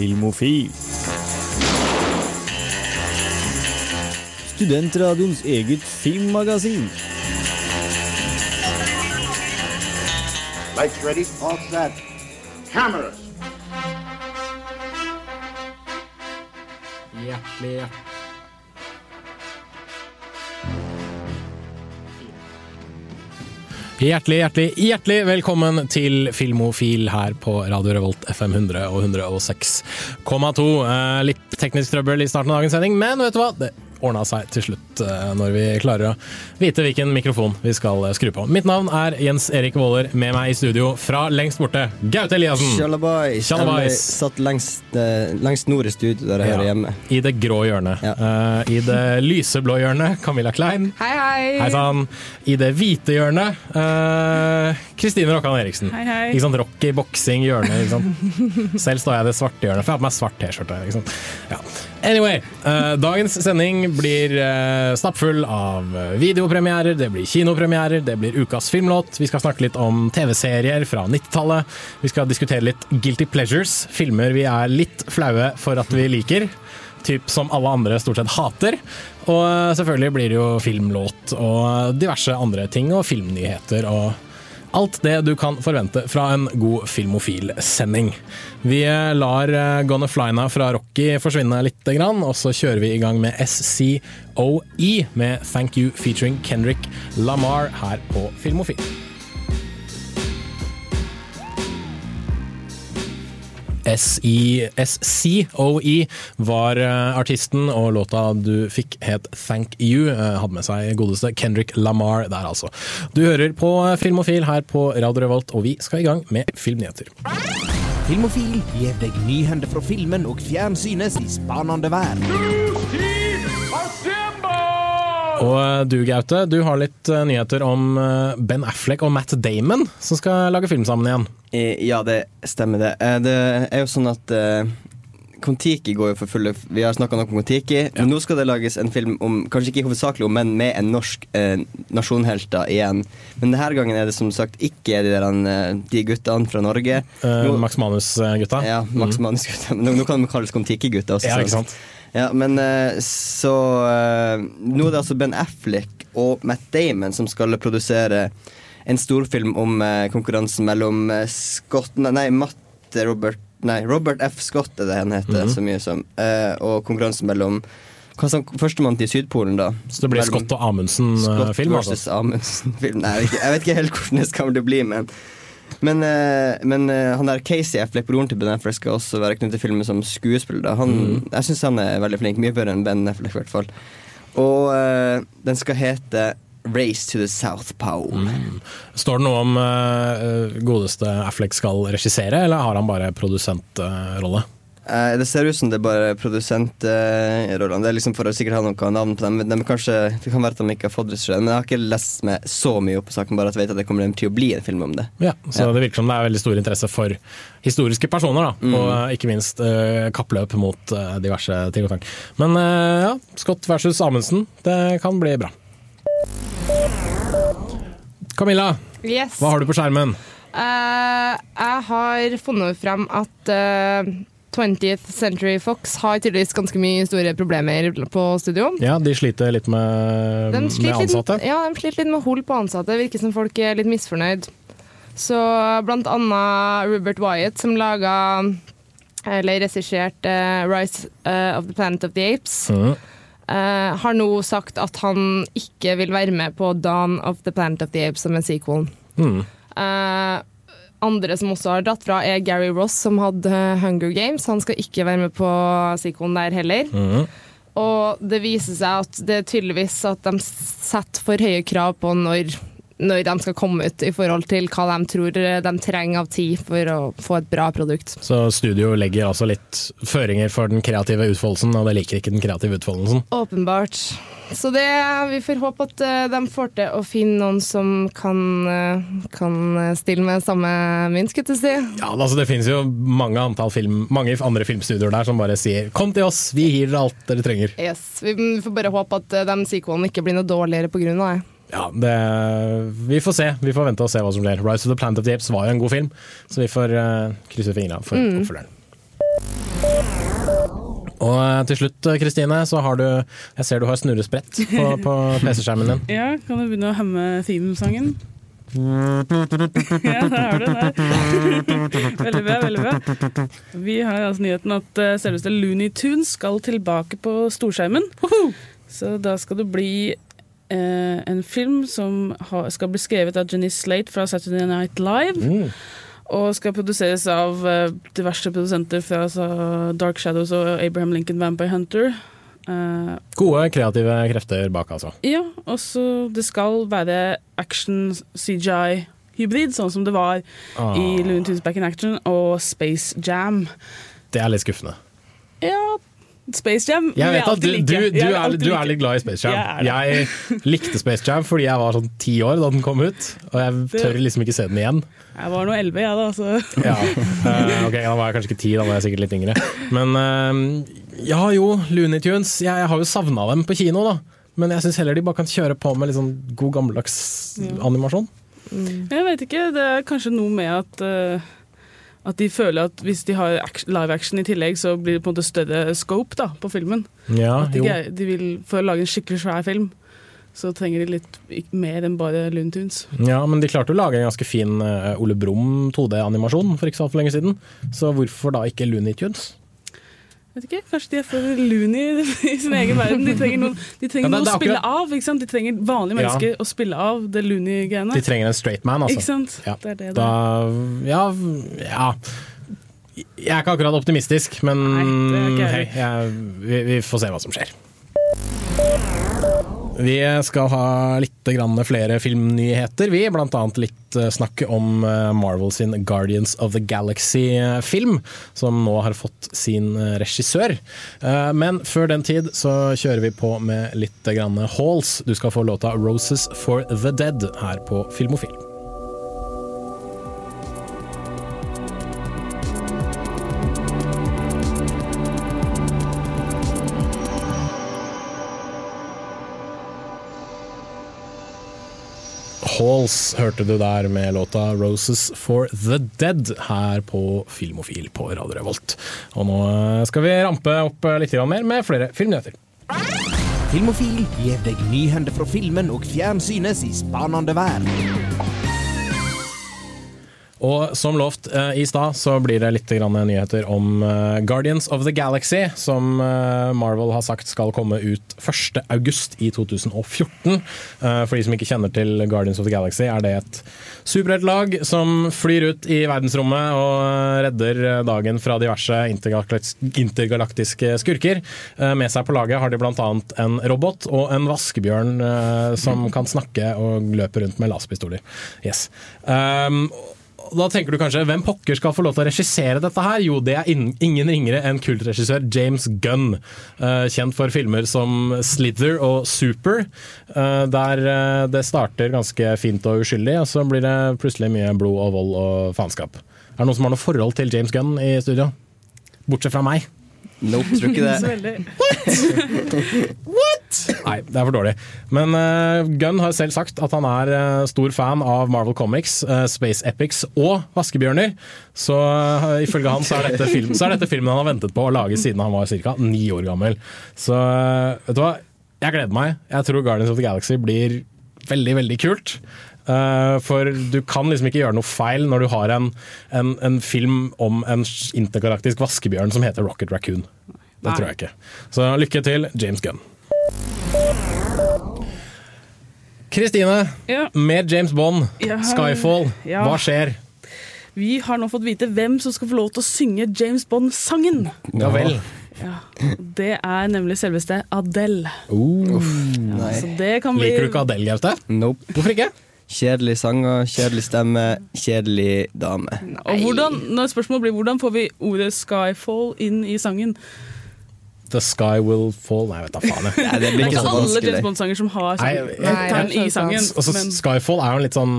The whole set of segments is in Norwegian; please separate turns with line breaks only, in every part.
Filmofil. Studentradioens eget filmmagasin.
Lights ready, all set. Cameras.
Hjertelig Hjertelig, hjertelig, hjertelig hjertelig velkommen til Filmofil her på Radio Revolt FM 100 og 106,2. Eh, litt teknisk trøbbel i starten av dagens sending, men vet du hva? Det ordna seg til slutt eh, når vi klarer å vite hvilken mikrofon vi skal eh, skru på. Mitt navn er Jens Erik Våler, med meg i studio fra lengst borte, Gaute Eliassen.
Sjalabais. Jeg Satt lengst, eh, lengst nord i studio, der jeg
Ja,
hører hjemme.
I det grå hjørnet.
Ja.
Eh, I det lyseblå hjørnet, Camilla Klein.
Hei, hei.
Hei sann. I det hvite hjørnet, eh, Kristine Rokkan Eriksen.
Hei, hei.
Ikke sant? Rocky, boksing, hjørne. Ikke sant? Selv står jeg i det svarte hjørnet, for jeg har på meg svart T-skjorte. Ja. Anyway, uh, dagens sending blir uh, stappfull av eh, videopremierer, det blir kinopremierer, det blir ukas filmlåt. Vi skal snakke litt om TV-serier fra 90-tallet. Vi skal diskutere litt guilty pleasures, filmer vi er litt flaue for at vi liker. Typ som alle andre stort sett hater. Og selvfølgelig blir det jo filmlåt og diverse andre ting, og filmnyheter og alt det du kan forvente fra en god filmofil-sending. Vi lar eh, Gonna Fly Now fra Rocky forsvinne litt, og så kjører vi i gang med SCOE med Thank You featuring Kendrick Lamar her på Filmofil. SI SCOE var eh, artisten, og låta du fikk het Thank You. eh, Hadde med seg godeste Kendrick Lamar der, altså. Du hører på Filmofil her på Radio Revolt, og vi skal i gang med filmnyheter.
Filmofil gir deg nyhender fra filmen og fjernsynets i spanende vær.
Og eh, du, Gaute, du har litt eh, nyheter om eh, Ben Affleck og Matt Damon, som skal lage film sammen igjen.
Ja, det stemmer det. Det er jo sånn at Kon-Tiki går jo for fulle Vi har snakka nok om Kon-Tiki, men nå skal det lages en film om Kanskje ikke hovedsakelig om, men med en norsk eh, nasjonhelter igjen. Men denne gangen er det som sagt ikke de, der, de guttene fra Norge.
Eh,
Nå-
Max Manus-gutta.
Ja, Max Manus-gutta. Nå, nå kan de kalles Kon-Tiki-gutta også.
Ja,
sant?
ikke sant?
Ja, men eh, så eh, Nå er det altså Ben Affleck og Matt Damon som skal produsere en storfilm om eh, konkurransen mellom Scott Nei, Matt Robert Nei, Robert F. Scott er det han heter,
Mhm.
så mye som. og konkurransen mellom Førstemann til Sydpolen, da.
Så det blir
Mellom-
Scott og Amundsen-film,
Scott
altså.
Amundsen-film. Nei, jeg vet, ikke, jeg vet ikke helt hvordan det skal bli, men men, eh, men eh, han der Casey Affleck, broren til Ben Affleck, skal også være knyttet til filmen som skuespiller. Han,
Mm.
Jeg syns han er veldig flink. Mye bedre enn Ben Affleck, i hvert fall. Og uh, den skal hete Race to the South Pole.
Mm. Står det noe om uh, godeste Affleck skal regissere, eller har han bare produsentrolle?
Eh, det ser ut som det er bare produsentrollene. det er liksom for å sikkert ha noe navn på dem. Men de kanskje, det kan være at de ikke har fått det, men jeg har ikke lest meg så mye opp på saken, bare at jeg vet at det kommer til å bli en film om det.
Ja, så
Ja.
det virker som det er veldig stor interesse for historiske personer, da.
Mm.
Og eh, ikke minst eh, kappløp mot eh, diverse ting og tang. Men eh, ja, Scott versus Amundsen, det kan bli bra. Camilla,
Yes.
hva har du på skjermen?
Uh, jeg har funnet frem at eh, 20th Century Fox har tydeligvis ganske mye store problemer på studio.
Ja, de sliter litt med,
De
med ansatte.
Litt, ja, de sliter litt med hold på ansatte. Virker som folk er litt misfornøyd. Så blant annet Rubert Wyatt, som laga eller regisserte uh, Rise eh, of the Planet of the Apes,
mm.
uh, har nå sagt at han ikke vil være med på Dawn of the Planet of the Apes som en sequel.
Mm.
Eh, andre som også har dratt fra, er Gary Ross, som hadde eh, Hunger Games. Han skal ikke være med på Sikon der heller.
Mhm.
Og det viser seg at det er tydeligvis at de setter for høye krav på når, når de skal komme ut, i forhold til hva de tror de trenger av tid for å få et bra produkt.
Så studio legger altså litt føringer for den kreative utfoldelsen, og det liker ikke den kreative utfoldelsen.
Åpenbart. Så det, vi får håpe at eh, de får til å finne noen som kan, eh, kan stille med samme mynt, skulle jeg si.
Ja, altså Det finnes jo mange, film, mange andre filmstudioer der som bare sier 'kom til oss, vi gir dere alt dere trenger'.
Yes, vi får bare håpe at eh, de sequelene ikke blir noe dårligere pga. det.
Ja, det, Vi får se. Vi får vente og se hva som skjer. 'Rise of the Planet of the Apes' var jo en god film, så vi får uh, krysse fingra for oppfølgeren. Og eh, til slutt, eh, Kristine, så har du Jeg ser du har snurresprett på, på PC-skjermen din.
Ja, kan du begynne å hemme themesangen? Ja, der har du det. Veldig bra, veldig bra. Vi har altså nyheten at selveste Looney Tunes skal tilbake på storskjermen. Så da skal det bli eh, en film som ha, skal bli skrevet av Jenny Slate fra Saturday Night Live.
Mm.
Og skal produseres av eh, diverse produsenter fra altså, Dark Shadows og Abraham Lincoln Vampire Hunter. Eh,
Gode kreative krefter bak, altså.
ja, og så det skal være action CGI-hybrid, sånn som det var
Ah,
i Loon Tunes Back in Action og Space Jam.
det er litt skuffende.
Ja, Space Jam
Jeg vet at du, du, du, er, du er litt glad i Space Jam.
Jeg
Jeg likte Space Jam fordi jeg var sånn ti år da den kom ut, og jeg tør liksom ikke se den igjen.
Jeg var nå elleve, jeg, da. Så.
Ja, uh, ok, Da var jeg kanskje ikke ti, da var jeg sikkert litt yngre. Men uh, ja jo, Looney Tunes. Jeg, jeg har jo savna dem på kino, da. Men jeg syns heller de bare kan kjøre på med litt sånn god gammeldags animasjon.
Jeg vet ikke. Det er kanskje noe med at eh, at de føler at hvis de har live action i tillegg, så blir det på en måte større scope da, på filmen.
Ja,
At de, greier- de vil, For å lage en skikkelig svær film, så trenger de litt mer enn bare Looney Tunes.
ja, men de klarte å lage en ganske fin eh, Ole Brumm 2D-animasjon for ikke så altfor lenge siden. Så hvorfor da ikke Looney Tunes?
Vet ikke, Kanskje de er for loony i sin egen verden. De trenger, noen, de trenger
Ja, det-
noe
det er
å spille
akkurat-
av. ikke sant? De trenger vanlige
Ja.
mennesker å spille av det loony-greiene.
De trenger en straight man, altså.
Ikke sant?
Ja.
Det er det
Da. Ja, ja. Jeg er ikke akkurat optimistisk, men
Nei,
hei,
jeg,
vi, vi får se hva som skjer. Vi skal ha litt flere filmnyheter, vi. Blant annet litt eh, snakk om eh, Marvel sin Guardians of the Galaxy-film, som nå har fått sin eh, regissør. Eh, Men før den tid så kjører vi på med litt grann halls. Du skal få låta 'Roses for the Dead' her på Filmofil. Halls hørte du der med låta 'Roses for the Dead' her på Filmofil på Radio Revolt. Og nå skal vi rampe opp litt mer med flere filmnyheter.
Filmofil gir deg nyhender fra filmen og fjernsynets i spanende verden.
Og som lovt eh, i stad, så blir det litt grann nyheter om eh, Guardians of the Galaxy, som eh, Marvel har sagt skal komme ut 1. august i 2014. Eh, for de som ikke kjenner til Guardians of the Galaxy, er det et superheltlag som flyr ut i verdensrommet og redder dagen fra diverse intergalaktiske skurker. Med seg på laget har de bl.a. en robot og en vaskebjørn som kan snakke og løpe rundt med laserpistoler. Yes. Um, Da tenker du kanskje, Hvem pokker skal få lov til å regissere dette her? Jo, det er in- ingen ringere enn kultregissør James Gunn. eh, kjent for filmer som Slither og Super, eh, der eh, det starter ganske fint og uskyldig, og så blir det plutselig mye blod og vold og faenskap. Er det noen som har noe forhold til James Gunn i studio? Bortsett fra meg.
Nope, tror ikke det.
What? det.
Nei, det er for dårlig. Men uh, Gunn har selv sagt at han er uh, stor fan av Marvel Comics, uh, Space Epics og vaskebjørner. Så ifølge han så er, dette film, så er dette filmen han har ventet på å lage siden han var ca. ni år gammel. Så vet du hva, jeg gleder meg. Jeg tror Guardians of the Galaxy blir veldig, veldig kult. For du kan liksom ikke gjøre noe feil når du har en, en, en film om en intergalaktisk vaskebjørn som heter Rocket Raccoon. Det tror jeg ikke. Så lykke til, James Gunn. Kristine,
Ja.
med James Bond,
Ja.
Skyfall,
Ja.
hva skjer?
Vi har nå fått vite hvem som skal få lov til å synge James Bond-sangen.
Ja vel.
Ja. Det er nemlig selveste Adele.
Uh,
Nei.
Så det kan bli
liker du ikke Adele, Gaute?
Nope.
Hvorfor ikke?
Kjedelig sanger, kjedelig stemme, kjedelig dame.
Og hvordan, når spørsmålet blir hvordan får vi ordet 'Skyfall' inn i sangen?
The Sky Will Fall Nei, vet da faen. jeg.
Nei, det
Det
blir
er
ikke
ikke
så
alle James. Bond-sanger som har
Nei,
sånn i sangen.
Altså,
men-
Skyfall er jo litt sånn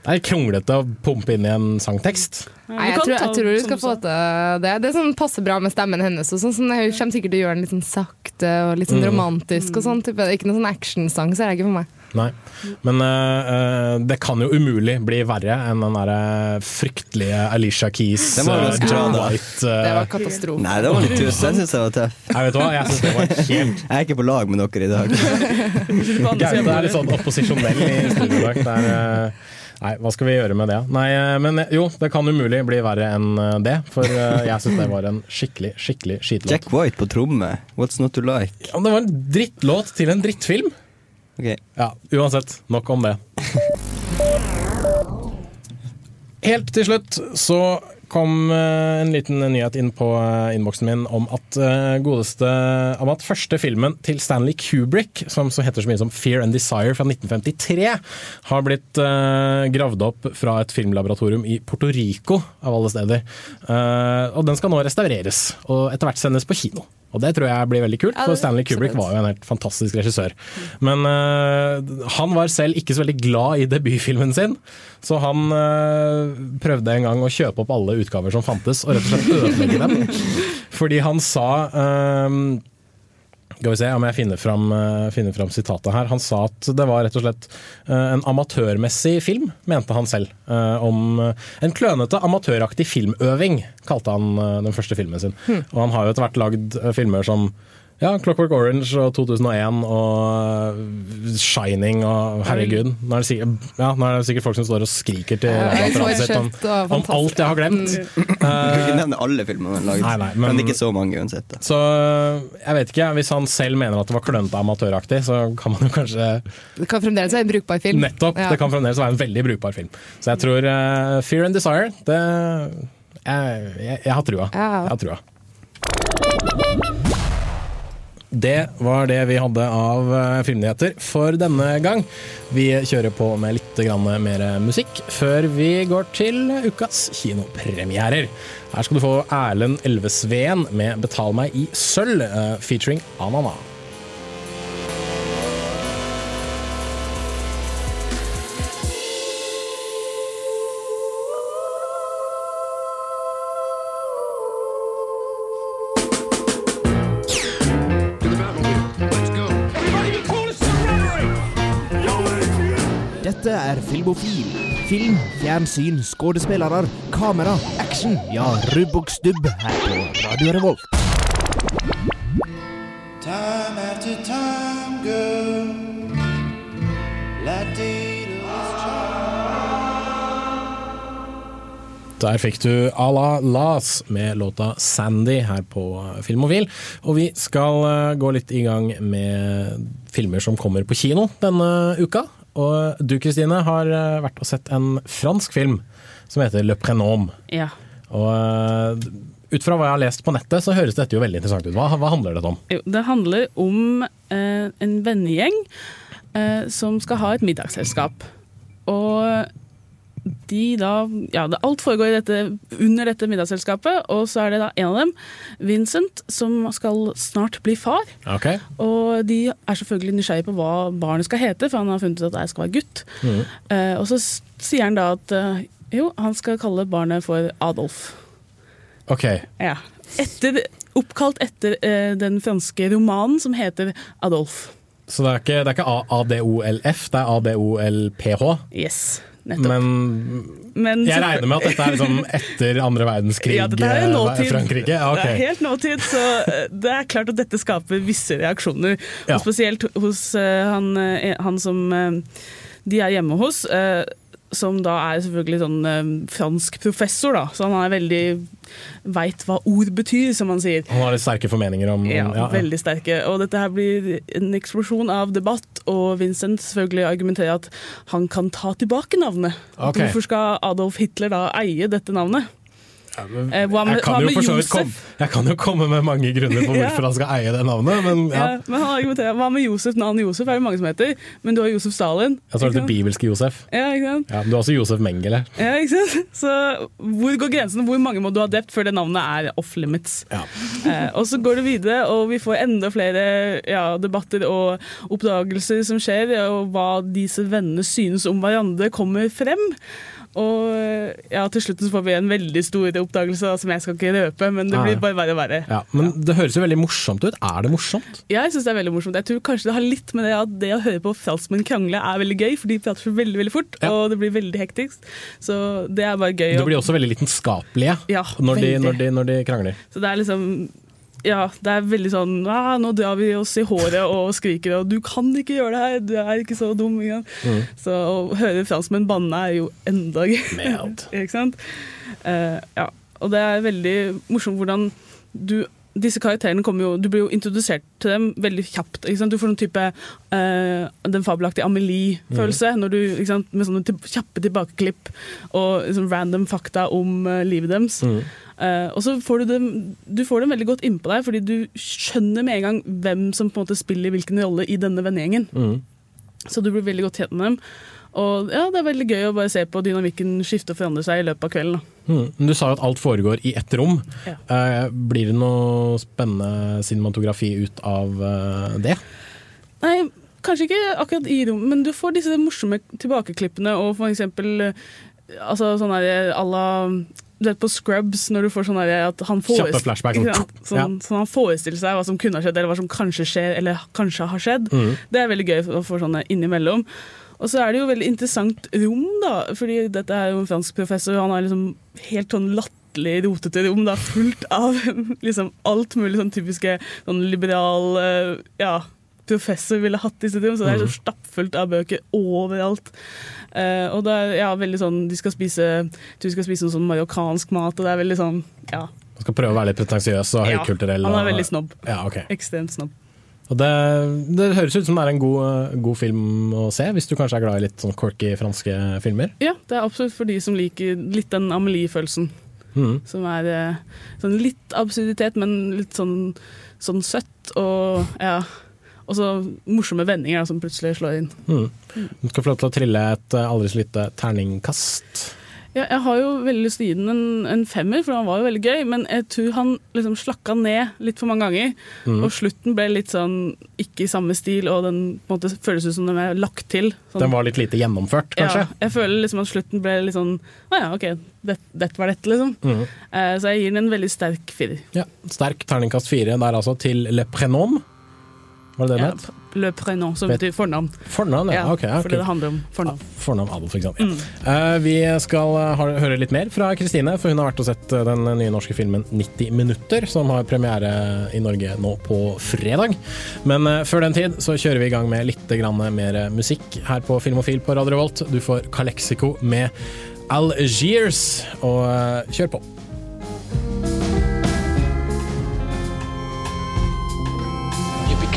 Det er kronglete å pumpe inn i en sangtekst.
Nei, jeg, tror, jeg tror du skal få til det. Det er sånn passer bra med stemmen hennes. Og sånn, sånn, hun kommer sikkert til å gjøre den litt sånn sakte og litt sånn
Mm.
romantisk. og sånn type. Ikke noen sånn actionsang, ser jeg ikke for meg.
Nei. Men eh, eh, det kan jo umulig bli verre enn den der fryktelige Alicia Keys
Det var uh,
John. White. uh,
Det var katastrofe.
Nei, det var litt tusen. Jeg syns jeg var tøff.
Jeg vet hva, jeg synes det var helt
Jeg er ikke på lag med dere i dag.
Gaute er litt sånn opposisjonell i studio i dag. Det er, eh, Nei, hva skal vi gjøre med det? Nei, men jo, det kan umulig bli verre enn det. For jeg syns det var en skikkelig, skikkelig skitlåt.
Jack White på tromme. What's not to like?
Ja, det var en drittlåt til en drittfilm.
Ok.
Ja, uansett. Nok om det. Helt til slutt så kom eh, en liten nyhet inn på eh, innboksen min om at eh, godeste Om at første filmen til Stanley Kubrick, som så heter så mye som Fear and Desire fra 1953, har blitt gravd opp fra et filmlaboratorium i Puerto Rico, av alle steder. Og den skal nå restaureres, og etter hvert sendes på kino. Og det tror jeg blir veldig kult, for Stanley Kubrick var jo en helt fantastisk regissør. Men uh, han var selv ikke så veldig glad i debutfilmen sin, så han uh, prøvde en gang å kjøpe opp alle utgaver som fantes, og rett og slett ødelegge dem. Fordi han sa øh, skal vi se om jeg finner fram, øh, finner fram sitatet her. Han sa at det var rett og slett øh, en amatørmessig film, mente han selv. øh, om en klønete, amatøraktig filmøving, kalte han den første filmen sin. Og han har jo etter hvert lagd filmer som ja, Clockwork Orange og 2001 og øh, Shining og herregud. Nå er, det sikkert, ja, nå er det sikkert folk som står og skriker til radioapparatet om, om alt jeg har glemt.
Du kan ikke nevne alle filmene han har laget
Nei, nei, men-
men ikke så mange uansett. Da.
Så jeg vet ikke, hvis han selv mener at det var klønete amatøraktig, så kan man jo kanskje
Det kan fremdeles være en brukbar film.
Nettopp!
Ja.
Det kan fremdeles være en veldig brukbar film. Så jeg tror uh, Fear and Desire, det Jeg, jeg, jeg har trua.
Ja.
Jeg har trua. Det var det vi hadde av eh, filmnyheter for denne gang. Vi kjører på med litt mer musikk før vi går til ukas kinopremierer. Her skal du få Erlend Elvesveen med 'Betal meg i sølv', eh, featuring Anana.
Fjernsyn, skuespillere, kamera, action. Ja, rubb og stubb her på Radio Revolt.
Time after time, girl.
Der fikk du Ala Las med låta 'Sandy' her på Filmofil. Og vi skal eh, gå litt i gang med filmer som kommer på kino denne uka. Og du Kristine har eh, vært og sett en fransk film som heter 'Le Prenome.
Ja.
Og eh, ut fra hva jeg har lest på nettet, så høres dette jo veldig interessant ut. Hva, hva handler dette om?
Jo, det handler om eh, en vennegjeng eh, som skal ha et middagsselskap. Og de da Ja, alt foregår i dette, under dette middagsselskapet, og så er det da en av dem, Vincent, som skal snart bli far.
Okay.
Og de er selvfølgelig nysgjerrige på hva barnet skal hete, for han har funnet ut at jeg skal være gutt.
Mm.
Eh, og så sier han da at eh, jo, han skal kalle barnet for Adolf.
ok.
Ja. Etter, oppkalt etter eh, den franske romanen som heter Adolf.
Så det er ikke, det er ikke ADOLF, det er ADOLPH.
Yes, nettopp.
Men
Men
jeg regner med at dette er liksom etter andre verdenskrig
Ja, dette er
eh,
nåtid.
Frankrike? Ja,
Det er helt nåtid, så eh, det er klart at dette skaper visse reaksjoner.
Ja.
Og spesielt hos eh, han, han som de er hjemme hos, som da er selvfølgelig sånn eh, fransk professor, da. Så han er veldig veit hva ord betyr, som han sier.
Han har litt sterke formeninger om
Ja,
ja,
veldig sterke. Og dette her blir en eksplosjon av debatt, og Vincent selvfølgelig argumenterer at han kan ta tilbake navnet.
Okay.
Hvorfor skal Adolf Hitler da eie dette navnet? Eh, hva med,
Jeg kan,
hva med Josef?
komme, jeg kan jo komme med mange grunner på hvorfor han skal eie det navnet, men ja.
Ja, men han argumenterer, Hva med Josef? Navnet Josef er det mange som heter, men du har Josef Stalin.
Ja,
så
er
det det
bibelske Josef.
Ja, ikke sant?
Ja, du har også Josef Mengele.
Ja, ikke sant? Så hvor går grensen? Hvor mange må du ha drept før det navnet er off limits?
Ja.
Eh, og så går det videre, og vi får enda flere ja, debatter og oppdagelser som skjer, og hva disse vennene synes om hverandre, kommer frem. Og eh, ja, til slutt så får vi en veldig stor oppdagelse da, som jeg skal ikke røpe, men det blir bare verre og verre.
Ja, men det høres jo veldig morsomt ut. Er det morsomt?
Ja, Jeg syns det er veldig morsomt. Jeg tror kanskje det har litt med det at det å høre på franskmenn krangle er veldig gøy, for de prater veldig veldig fort,
Ja.
og det blir veldig hektisk. Så det er bare gøy.
Det blir også veldig lidenskapelige
Ja,
når, når, når de krangler.
Så det er liksom Ja, det er veldig sånn 'Nå drar vi oss i håret og skriker', og 'du kan ikke gjøre det her', du er ikke så dum. Ikke?
Mm.
Så å høre franskmenn banne er jo enda gøyere. Sant? Eh, ja. Og det er veldig morsomt hvordan du disse karakterene kommer jo, Du blir jo introdusert til dem veldig kjapt. Du får noen type uh, den fabelaktige Amelie-følelse når du, ikke sant? med sånne kjappe tilbakeklipp og liksom, random fakta om uh, livet deres.
Mm.
Eh, og så får du dem du får dem veldig godt innpå deg, fordi du skjønner med en gang hvem som på en måte spiller hvilken rolle i denne vennegjengen.
Mm.
Så du blir veldig godt kjent med dem. Og ja, det er veldig gøy å bare se på dynamikken skifte og forandre seg i løpet av kvelden.
Mm. Du sa jo at alt foregår i ett rom.
Ja.
Uh, blir det noe spennende cinematografi ut av uh, det?
Nei, kanskje ikke akkurat i rom, men du får disse morsomme tilbakeklippene og for eksempel altså sånn her à la du vet på Scrubs, når du får sånn at han
Kjappe flashback, sånn.
ja. Sånn, han forestiller seg hva som kunne ha skjedd, eller hva som kanskje skjer, eller kanskje har skjedd.
Mm.
Det er veldig gøy å få sånne innimellom. Og så er det jo veldig interessant rom, da, fordi dette er jo en fransk professor, han har liksom helt sånn latterlig rotete rom, da, fullt av liksom alt mulig sånn typiske sånn liberal eh, ja, professor ville hatt i sitt rom, så det er så stappfullt av bøker overalt. Eh, og det er ja, veldig sånn De skal spise du skal spise noe sånn marokkansk mat, og det er veldig sånn Ja.
Man skal prøve å være litt pretensiøs og
ja
høykulturell.
han er veldig snobb.
Ja, okay.
Ekstremt snobb.
Og det, det høres ut som det er en god, god film å se, hvis du kanskje er glad i litt sånn quirky franske filmer.
Ja, det er absolutt for de som liker litt den Amelie-følelsen.
Mm.
Som er eh, sånn litt absurditet, men litt sånn, sånn søtt og ja. Og så morsomme vendinger som plutselig slår inn.
Mm. Du skal få lov til å trille et eh, aldri så lite terningkast.
Ja, jeg har jo veldig lyst til å gi den en, en femmer, for han var jo veldig gøy, men jeg tror han liksom slakka ned litt for mange ganger.
Mm.
Og slutten ble litt sånn ikke i samme stil, og den på en måte føles ut som den er lagt til. Sånn,
Den var litt lite gjennomført, kanskje?
Ja, jeg føler liksom at slutten ble litt sånn Å ja, OK, det, dette var dette, liksom.
Mm.
Eh, så jeg gir den en veldig sterk firer.
Ja, Sterk terningkast fire der altså til Le Prénom. Var det det
Ja? Le prénom, som betyr fornavn.
Fornavn, ja.
Ja,
ok. ja,
fordi det handler om fornavn.
Fornavn Adolf, ikke sant.
Mm.
Eh, vi skal eh, høre litt mer fra Kristine, for hun har vært og sett eh, den nye norske filmen 90 minutter, som har premiere i Norge nå på fredag. Men uh, før den tid så kjører vi i gang med litt grann mer musikk her på Filmofil på Radio Revolt. Du får Calexico med Algiers, og uh, kjør på.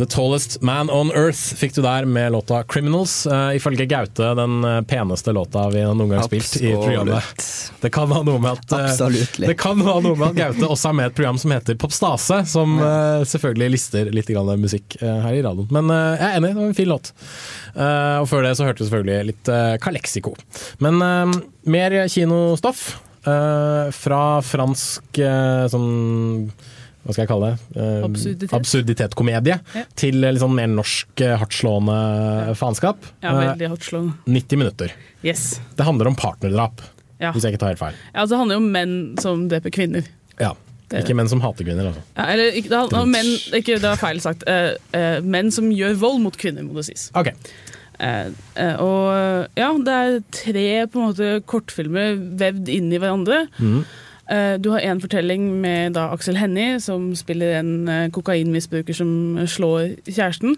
The Tallest Man on Earth fikk du der med låta 'Criminals'. Uh, ifølge Gaute den eh, peneste låta vi har noen gang spilt i programmet. Det kan ha noe med at
uh,
Det kan ha noe med at Gaute også er med i et program som heter Popstase, som uh, selvfølgelig lister litt grann musikk her i radioen. Men jeg er enig, det var en fin låt. Og før det så hørte vi selvfølgelig litt Calexico. Men mer kinostoff fra fransk sånn hva skal jeg kalle det? Eh,
Absurditet.
Absurditetskomedie.
Ja.
Til eh, litt sånn mer norsk, eh, hardtslående faenskap.
Ja, veldig hardtslående.
90 minutter.
Yes.
Det handler om partnerdrap,
Ja.
hvis jeg ikke tar helt feil.
ja, altså, det handler jo om menn som dreper kvinner.
Ja.
Det-
Ikke menn som hater kvinner, altså.
Ja, eller ikke, det, handler om menn, ikke, det var feil sagt. Eh, eh, menn som gjør vold mot kvinner, må det sies.
Okay.
Eh, og ja, det er tre på en måte kortfilmer vevd inn i hverandre.
Mhm.
Eh, du har en fortelling med da Aksel Hennie, som spiller en eh, kokainmisbruker som slår kjæresten.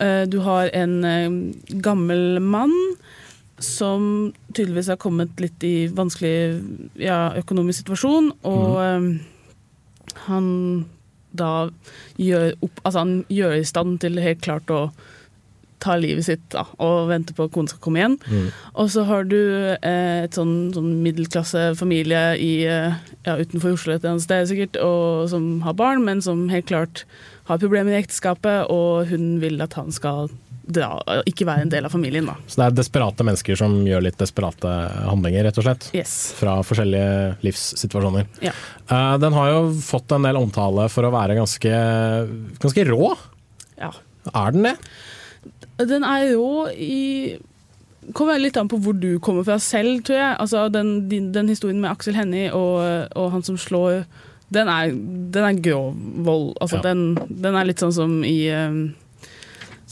Eh, du har en gammel mann som tydeligvis har kommet litt i vanskelig ja, økonomisk situasjon, og mm. han da gjør, opp, altså han gjør i stand til helt klart å ta livet sitt da, og venter på at konen skal komme igjen. Og så har du eh, et sånn, sånn middelklassefamilie i, eh, ja, utenfor Oslo et eller annet sted sikkert, og som har barn, men som helt klart har problemer i ekteskapet, og hun vil at han skal dra, ikke være en del av familien. da.
Så det er desperate mennesker som gjør litt desperate handlinger, rett og slett.
Yes.
Fra forskjellige livssituasjoner.
Ja.
Uh, den har jo fått en del omtale for å være ganske, ganske rå.
ja.
Er den det?
Den er jo i Kommer litt an på hvor du kommer fra selv, tror jeg. Altså, den, den historien med Aksel Hennie og, og han som slår, den er, den er grov vold. Altså,
Ja.
den, den er litt sånn som i um,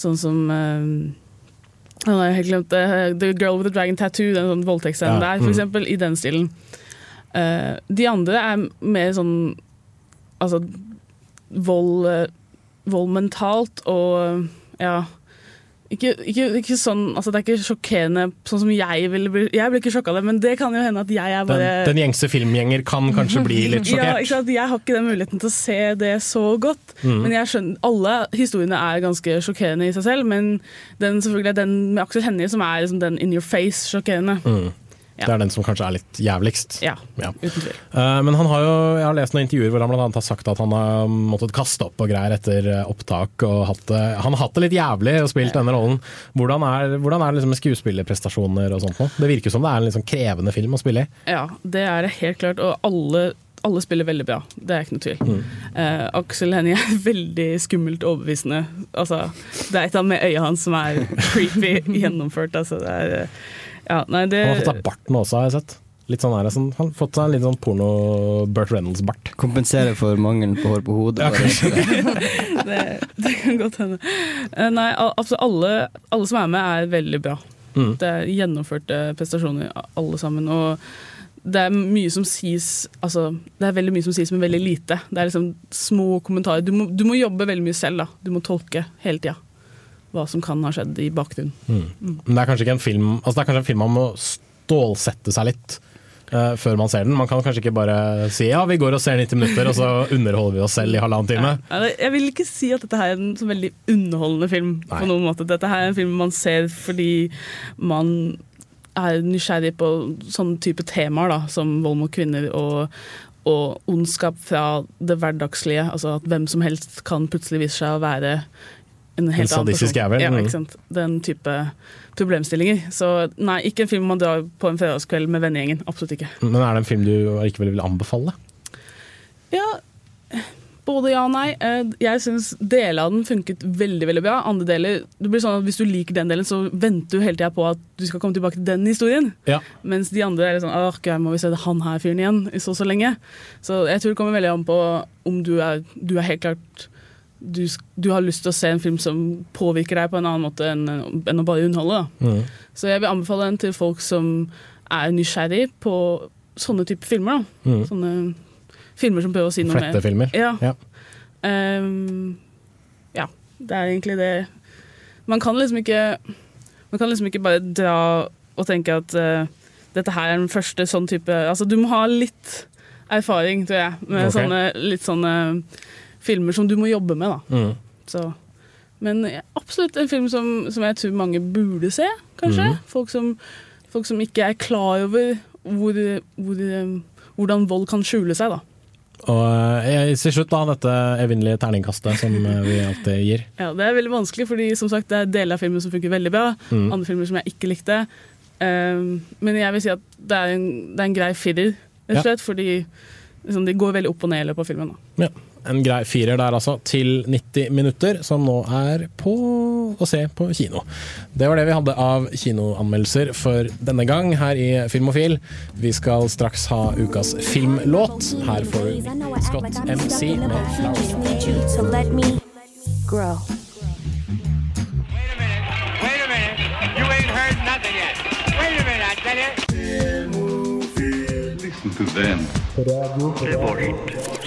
Sånn som Nå har jeg helt glemt det. The Girl with the Dragon Tattoo, den sånn voldtektsscenen
Ja,
der, for
mm.
eksempel. I den stilen. Eh, de andre er mer sånn Altså vold, eh, vold mentalt og ja ikke, ikke, ikke sånn, altså Det er ikke sjokkerende sånn som jeg ville bli Jeg blir ikke sjokka av det, men det kan jo hende at jeg er bare
den gjengse filmgjenger kan kanskje bli litt
ja,
sjokkert.
ikke sant? Jeg har ikke den muligheten til å se det så godt.
Mm.
Men jeg skjønner, alle historiene er ganske sjokkerende i seg selv, men den, selvfølgelig den med Aksel Hennie som er liksom den in your face-sjokkerende.
Mm.
Ja.
Det er den som kanskje er litt jævligst.
Ja,
Ja.
uten tvil.
Eh, men han har jo, jeg har lest noen intervjuer hvor han blant annet har sagt at han har måttet kaste opp og greier etter eh, opptak. og hatt Han har hatt det litt jævlig og spilt denne rollen. Hvordan er, hvordan er det liksom med skuespillerprestasjoner og sånt nå? Det virker som det er en sånn krevende film å spille i.
Ja, det er det helt klart. Og alle, alle spiller veldig bra. Det er ikke noe tvil.
Mm.
Eh, Aksel Hennie er veldig skummelt overbevisende. Altså, det er et av med øya hans som er creepy gjennomført. Altså, det er, eh, ja, nei, det,
Han har fått seg barten også, har jeg sett. Litt sånn her, sånn, han har fått seg en litt sånn porno Burt Reynolds-bart.
Kompensere for mangelen på hår på hodet. bare.
det, det kan godt hende. Eh, Nei, al- altså alle, alle som er med, er veldig bra.
Mm.
Det er gjennomførte prestasjoner, alle sammen. Og det er mye som sies altså, Det er veldig mye som sies men veldig lite. Det er liksom små kommentarer. Du må, du må jobbe veldig mye selv. da. Du må tolke hele tida hva som kan ha skjedd i bakgrunnen.
Men det er kanskje ikke en film Altså det er kanskje en film man må stålsette seg litt uh, før man ser den. Man kan kanskje ikke bare si ja, vi går og ser 90 minutter, og så underholder vi oss selv i halvannen time.
Ja, Jeg vil ikke si at dette her er en så veldig underholdende film.
Nei.
på noen måte. Dette her er en film man ser fordi man er nysgjerrig på sånne type temaer da, som vold mot kvinner og, og ondskap fra det hverdagslige. Altså at hvem som helst kan plutselig vise seg å være en helt annen
sadistisk
person.
jævel,
Ja,
mm.
ikke sant? Den type problemstillinger. Så nei, ikke en film man drar på en fredagskveld med vennegjengen. Absolutt ikke.
Men er det en film du likevel vil anbefale?
Ja, både ja og nei. Eh, Jeg syns deler av den funket veldig veldig bra. Andre deler, det blir sånn at Hvis du liker den delen, så venter du hele tida på at du skal komme tilbake til den historien.
Ja.
Mens de andre er litt sånn Åh, gøy, må vi se det han her fyren igjen i så så lenge. Så jeg tror det kommer veldig an på om du er, du er helt klart du, du har lyst til å se en film som påvirker deg på en annen måte enn, enn å bare underholde.
Mm.
Så jeg vil anbefale den til folk som er nysgjerrig på sånne type filmer.
Mm.
Sånne filmer som prøver å si noe mer.
Flettefilmer.
Ja.
Ja.
Um, ja, det er egentlig det. Man kan liksom ikke Man kan liksom ikke bare dra og tenke at uh, dette her er den første sånn type Altså, du må ha litt erfaring, tror jeg, med
okay.
sånne litt sånne filmer som du må jobbe med, da.
Mm.
Så. Men absolutt en film som, som jeg tror mange burde se, kanskje.
Mm.
Folk, som, folk som ikke er klar over hvor, hvor, eh, hvordan vold kan skjule seg, da.
Og jeg, til slutt, da, dette evinnelige terningkastet som eh, vi alltid gir.
Ja, Det er veldig vanskelig, fordi som sagt, det er deler av filmen som funker veldig bra.
Mm.
Andre filmer som jeg ikke likte. Um, men jeg vil si at det er en, det er en grei firer, rett og slett. Fordi liksom, de går veldig opp og ned i løpet av filmen. Da.
Ja. En grei firer der altså, til 90 minutter, som nå er på å se på kino. Det var det vi hadde av kinoanmeldelser for denne gang her i Filmofil. Vi skal straks ha ukas filmlåt. Her får du Scott MC med 'Flowers'.
you to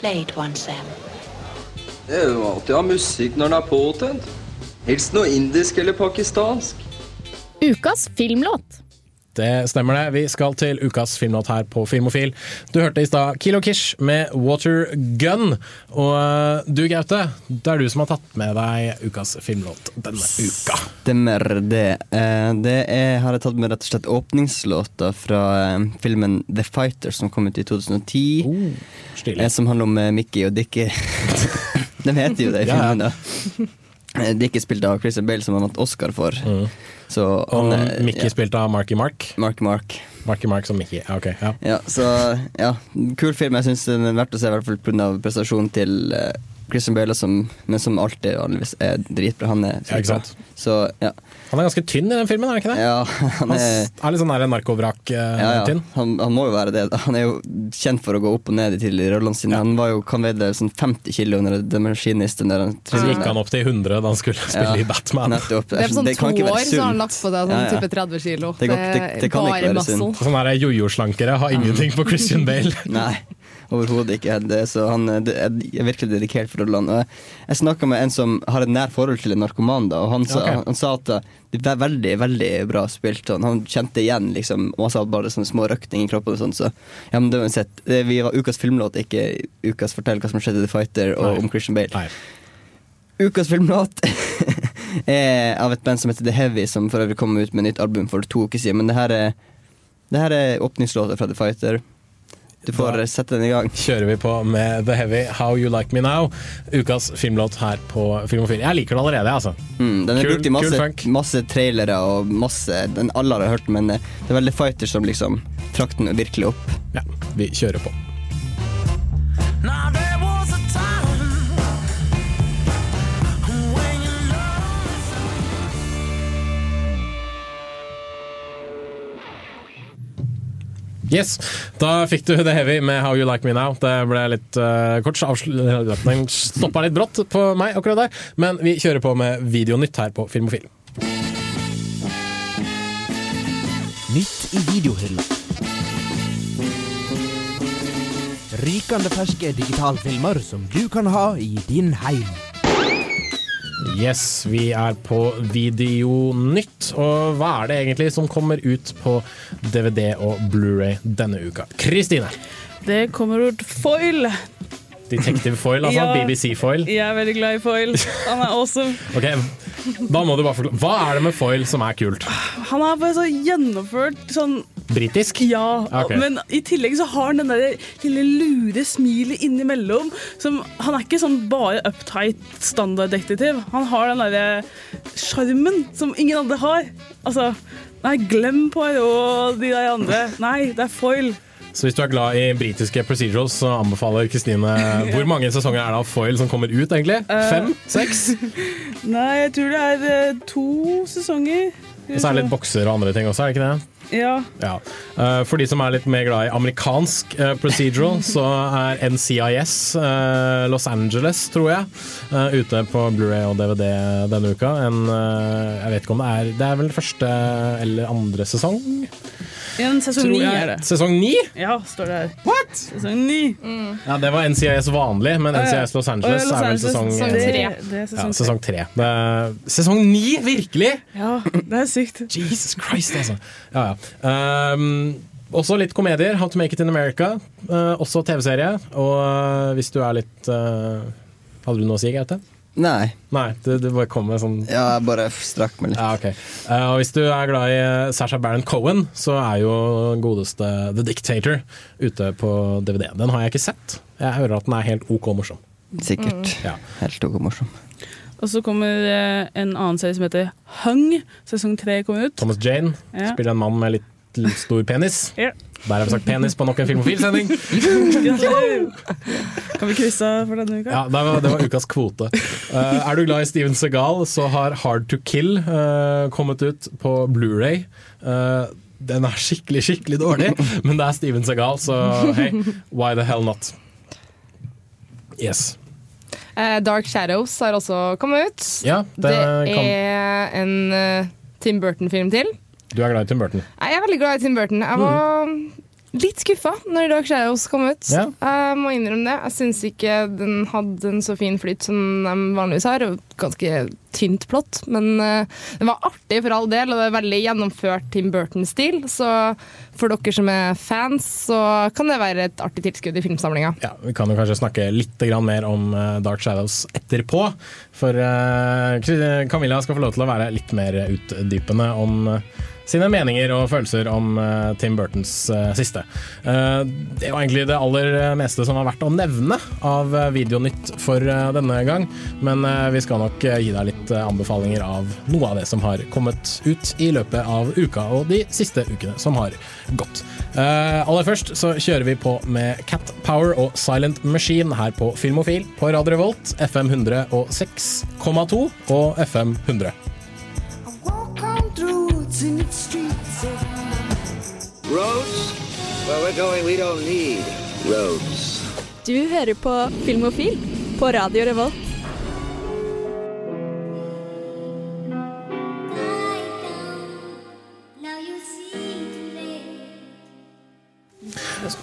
Play it once, Sam.
Det er jo alltid å ha musikk når den er påtent. Helst noe indisk eller pakistansk.
Ukas filmlåt.
Det stemmer det. Vi skal til ukas filmlåt her på Filmofil. Du hørte i stad Kilo Kish med Water Gun. Og eh, du Gaute, det er du som har tatt med deg ukas filmlåt denne uka.
Stemmer det. Eh, Det er, har jeg tatt med rett og slett åpningslåta fra eh, filmen The Fighter som kom ut i 2010.
stilig.
eh, Som handler om Mickey og Dickie. De heter jo det i filmen, da. Eh, Dickie spilt av Christian Bale, som han vant Oscar for. Så
Og
han er-
Mickey
ja,
spilt av Marky Mark.
Marky Mark.
Marky Mark som Mickey. Ok. Ja.
Ja, så ja, kul film. Jeg syns den er verdt å se, i hvert fall pga. prestasjonen til eh, Christian Bale, som, men som alltid vanligvis er dritbra. Han er
Ja, ikke sant?
Så ja.
Han er ganske tynn i den filmen, er han ikke det?
ja han er
han er litt sånn der
ja, ja.
narkovrak-tynn.
Han, han må jo være det. Han er jo kjent for å gå opp og ned i tidligere rollene sine. Han var jo, kan veide sånn 50 kilo under The Machinist. Den der,
Så gikk han opp til 100 da han skulle spille i Batman.
Nettopp.
Det er sånn
kan
to
ikke være
år, så har han lagt på seg sånn
Ja, ja.
type 30 kilo.
Det går- det- det kan ikke være sunt.
Sånn jojo-slankere har ingenting på Christian Bale.
Nei, overhodet ikke. Det, så han er virkelig dedikert for rollene. Jeg, snakka med en som har et nært forhold til en narkoman, da, og han sa,
Ok.
han, han sa at eh, det er veldig veldig bra spilt. og Han kjente igjen liksom, og han sa bare sånne små røkninger i kroppen. og sånn, så ja, men det var sett, det, Vi var ukas filmlåt, ikke ukas fortell hva som skjedde i The Fighter og
Nei.
om Christian Bale.
Nei.
Ukas filmlåt er av et band som heter The Heavy, som for øvrig kom ut med nytt album for to uker siden. Men det her er, det her er åpningslåta fra The Fighter. Du får
Da-
sette den i gang.
Kjører vi på med The Heavy, How You Like Me Now. Ukas filmlåt her på Filmofil. Jeg liker den allerede, altså.
Mm, den er
Kul-
brukt i masse, masse trailere og masse den Alle har hørt men eh, det er veldig Fighter som liksom trakk den virkelig opp.
Ja, vi kjører på. Yes, Da fikk du The Heavy med How You Like Me Now. Det ble litt uh, kort. Den Stoppa litt brått på meg akkurat der, men vi kjører på med Videonytt her på Filmofil.
Nytt i videohylla. Rykende ferske digitalfilmer som du kan ha i din heim.
Yes, vi er på Videonytt. Og hva er det egentlig som kommer ut på DVD og Blu-ray denne uka? Kristine.
Det kommer ut foil.
Detective Foil, altså.
Ja.
BBC Foil.
Jeg er veldig glad i foil. Han er awesome.
Ok, Da må du bare forklare. Hva er det med foil som er kult?
Han er bare så gjennomført sånn
Britisk?
Ja,
okay.
men i tillegg så har han den der lille lure smilet innimellom. Som, han er ikke sånn bare uptight standarddetektiv. Han har den derre sjarmen som ingen andre har. Altså, nei, glem Poirot og de der andre. Nei, det er foil.
Så hvis du er glad i britiske procedurals, så anbefaler Kristine Hvor mange sesonger er det av foil som kommer ut, egentlig?
Uh,
Fem? Seks?
Nei, jeg tror det er eh, to sesonger.
Og så er det litt bokser og andre ting også, er det ikke det?
Ja.
Ja. Eh, For de som er litt mer glad i amerikansk eh, procedural, så er NCIS eh, Los Angeles, tror jeg, ute på Blu-ray og DVD denne uka. En, jeg vet ikke om det er Det er vel første eller andre sesong?
En sesong ni er det.
Sesong ni?
Ja, står det her. What? Sesong ni.
Ja, det var NCIS vanlig, men NCIS Los Angeles
Los Angeles
er vel sesong
sesong tre. Det er sesong
ja, sesong tre. Det er, sesong ni, virkelig?!
Ja, det er sykt.
Jesus Christ, altså. Ja, ja. Um, også litt komedier. How to Make It in America. Uh, også TV-serie. Og uh, hvis du er litt uh, Hadde du noe å si, Gaute?
Nei.
Nei, det, du, bare kom med sånn
Ja, jeg bare strakk meg litt.
Ja, okay. Uh, hvis du er glad i Sasha Baron Cohen, så er jo godeste The Dictator ute på DVD. Den har jeg ikke sett. Jeg hører at den er helt OK morsom.
Sikkert.
Ja.
Helt ok morsom.
Og så kommer eh, en annen serie som heter Hung. Sesong tre kommer ut.
Thomas Jane
Ja.
spiller en mann med litt stor penis.
Yeah.
Der har vi sagt penis på nok en Filmofil-sending.
Kan vi krysse av for denne uka?
Ja, det var, det var ukas kvote. Uh, er du glad i Steven Segal, så har Hard to Kill uh, kommet ut på Blu-ray. Uh, den er skikkelig, skikkelig dårlig, men det er Steven Segal, så hey, why the hell not? Yes.
Eh, Dark Shadows har også kommet ut.
Ja, det
det
kan-
er en eh, Tim Burton-film til.
Du er glad i Tim Burton.
Jeg er veldig glad i Tim Burton. Jeg var litt skuffa når Dark Shadows kom ut.
Ja.
Jeg må innrømme det. Jeg syns ikke den hadde en så fin flyt som de vanligvis har. Ganske tynt plott. Men eh, den var artig for all del, og det er veldig gjennomført Tim Burton-stil. Så for dere som er fans, så kan det være et artig tilskudd i filmsamlinga.
Ja, Vi kan jo kanskje snakke litt mer om eh, Dark Shadows etterpå. For eh, Camilla skal få lov til å være litt mer utdypende om sine meninger og følelser om eh, Tim Burtons eh, siste. Eh, det var egentlig det aller meste som var verdt å nevne av videonytt for denne gang. Men vi skal nok gi deg litt anbefalinger av noe av det som har kommet ut i løpet av uka og de siste ukene som har gått. Aller først så kjører vi på med Cat Power og Silent Machine her på Filmofil på Radio Revolt, FM 106,2 og FM 100.
Roads? Where we're going, we don't need roads.
Du hører på Filmofil på Radio Revolt.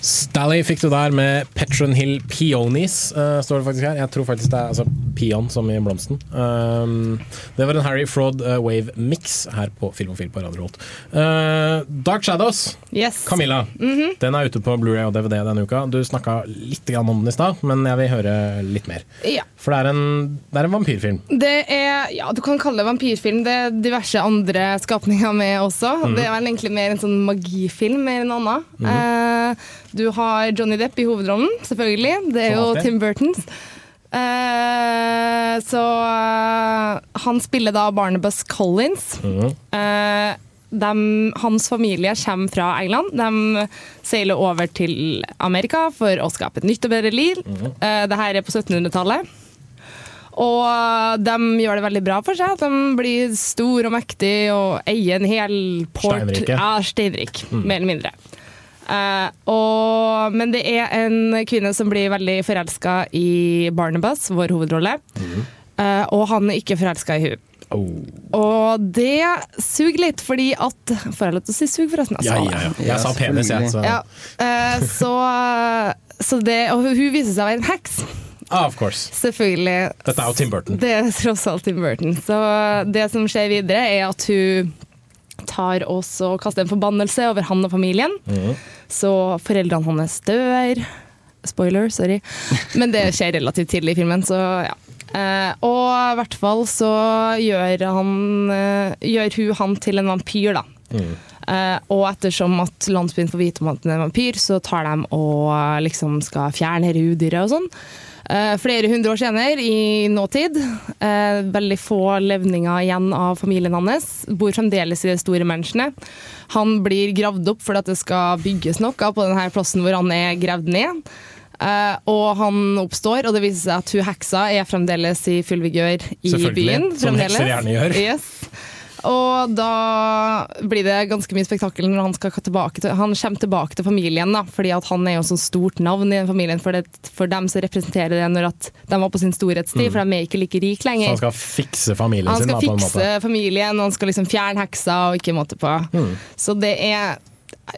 Stally fikk du der med Petron Hill Peonies, uh, står det faktisk her. Jeg tror faktisk det er altså, peon som i blomsten. Um, det var en Harry Fraud uh, Wave mix her på Filmofil på Radio Rolt. Uh, Dark Shadows,
Yes.
Camilla.
Mhm.
Den er ute på Blu-ray og DVD denne uka. Du snakka litt grann om den i stad, men jeg vil høre litt mer.
Ja.
For det er en, det er en vampyrfilm.
Det er, ja, Du kan kalle det vampyrfilm. Det er diverse andre skapninger med også.
Mhm.
Det er vel egentlig mer en sånn magifilm mer enn annet.
Mhm.
Eh, du har Johnny Depp i hovedrollen, selvfølgelig. Det er jo. Tim Burtons. Uh, så uh, han spiller da Barnabas Collins.
Mm.
Uh, de, hans familie kommer fra England. De seiler over til Amerika for å skape et nytt og bedre liv.
Mm.
Eh, det her er på 1700-tallet. Og de gjør det veldig bra for seg. De blir stor og mektig og eier en hel port.
Steinrike.
Ja, steinrik,
Mm.
mer eller mindre. Eh, og, men det er en kvinne som blir veldig forelska i Barnabas, vår hovedrolle.
Mhm.
Uh, og han er ikke forelska i hun. Og det suger litt, fordi at Får jeg lov til å si sug, forresten?
Ja, ja, ja. Jeg sa penis, jeg. Så.
Ja, uh, så, så det, og hun viser seg å være en heks.
Ah, of course.
Selvfølgelig.
Dette er jo Tim Burton.
Det er tross alt Tim Burton. Så det som skjer videre, er at hun tar også og kaster en forbannelse over han og familien.
Mm.
Så foreldrene hans dør. Spoiler, sorry. Men det skjer relativt tidlig i filmen, så ja. Eh, og i hvert fall så gjør, han, eh, gjør hun han til en vampyr, da.
Mm.
Eh, og ettersom at landsbyen får vite om at han er en vampyr, så tar de og eh, liksom skal fjerne dette udyret og sånn. Eh, flere hundre år senere, i nåtid, eh, veldig få levninger igjen av familien hans, bor fremdeles i det store mansionet. Han blir gravd opp fordi at det skal bygges noe på denne plassen hvor han er gravd ned. Eh, og han oppstår, og det viser seg at hun heksa er fremdeles i full vigør i
Selvfølgelig,
byen.
som hekser gjerne gjør.
Yes. Og da blir det ganske mye spektakel når han skal tilbake til, han kommer tilbake til familien. da, fordi at han er jo sånn stort navn i den familien. For, det, for dem så representerer det når at de var på sin storhetstid,
Mm.
for de er ikke like rike
Så
lenger.
han skal fikse familien
Han
sin,
skal
da,
fikse familien, og han skal liksom fjerne heksa og ikke måte på.
Mm.
Så det er,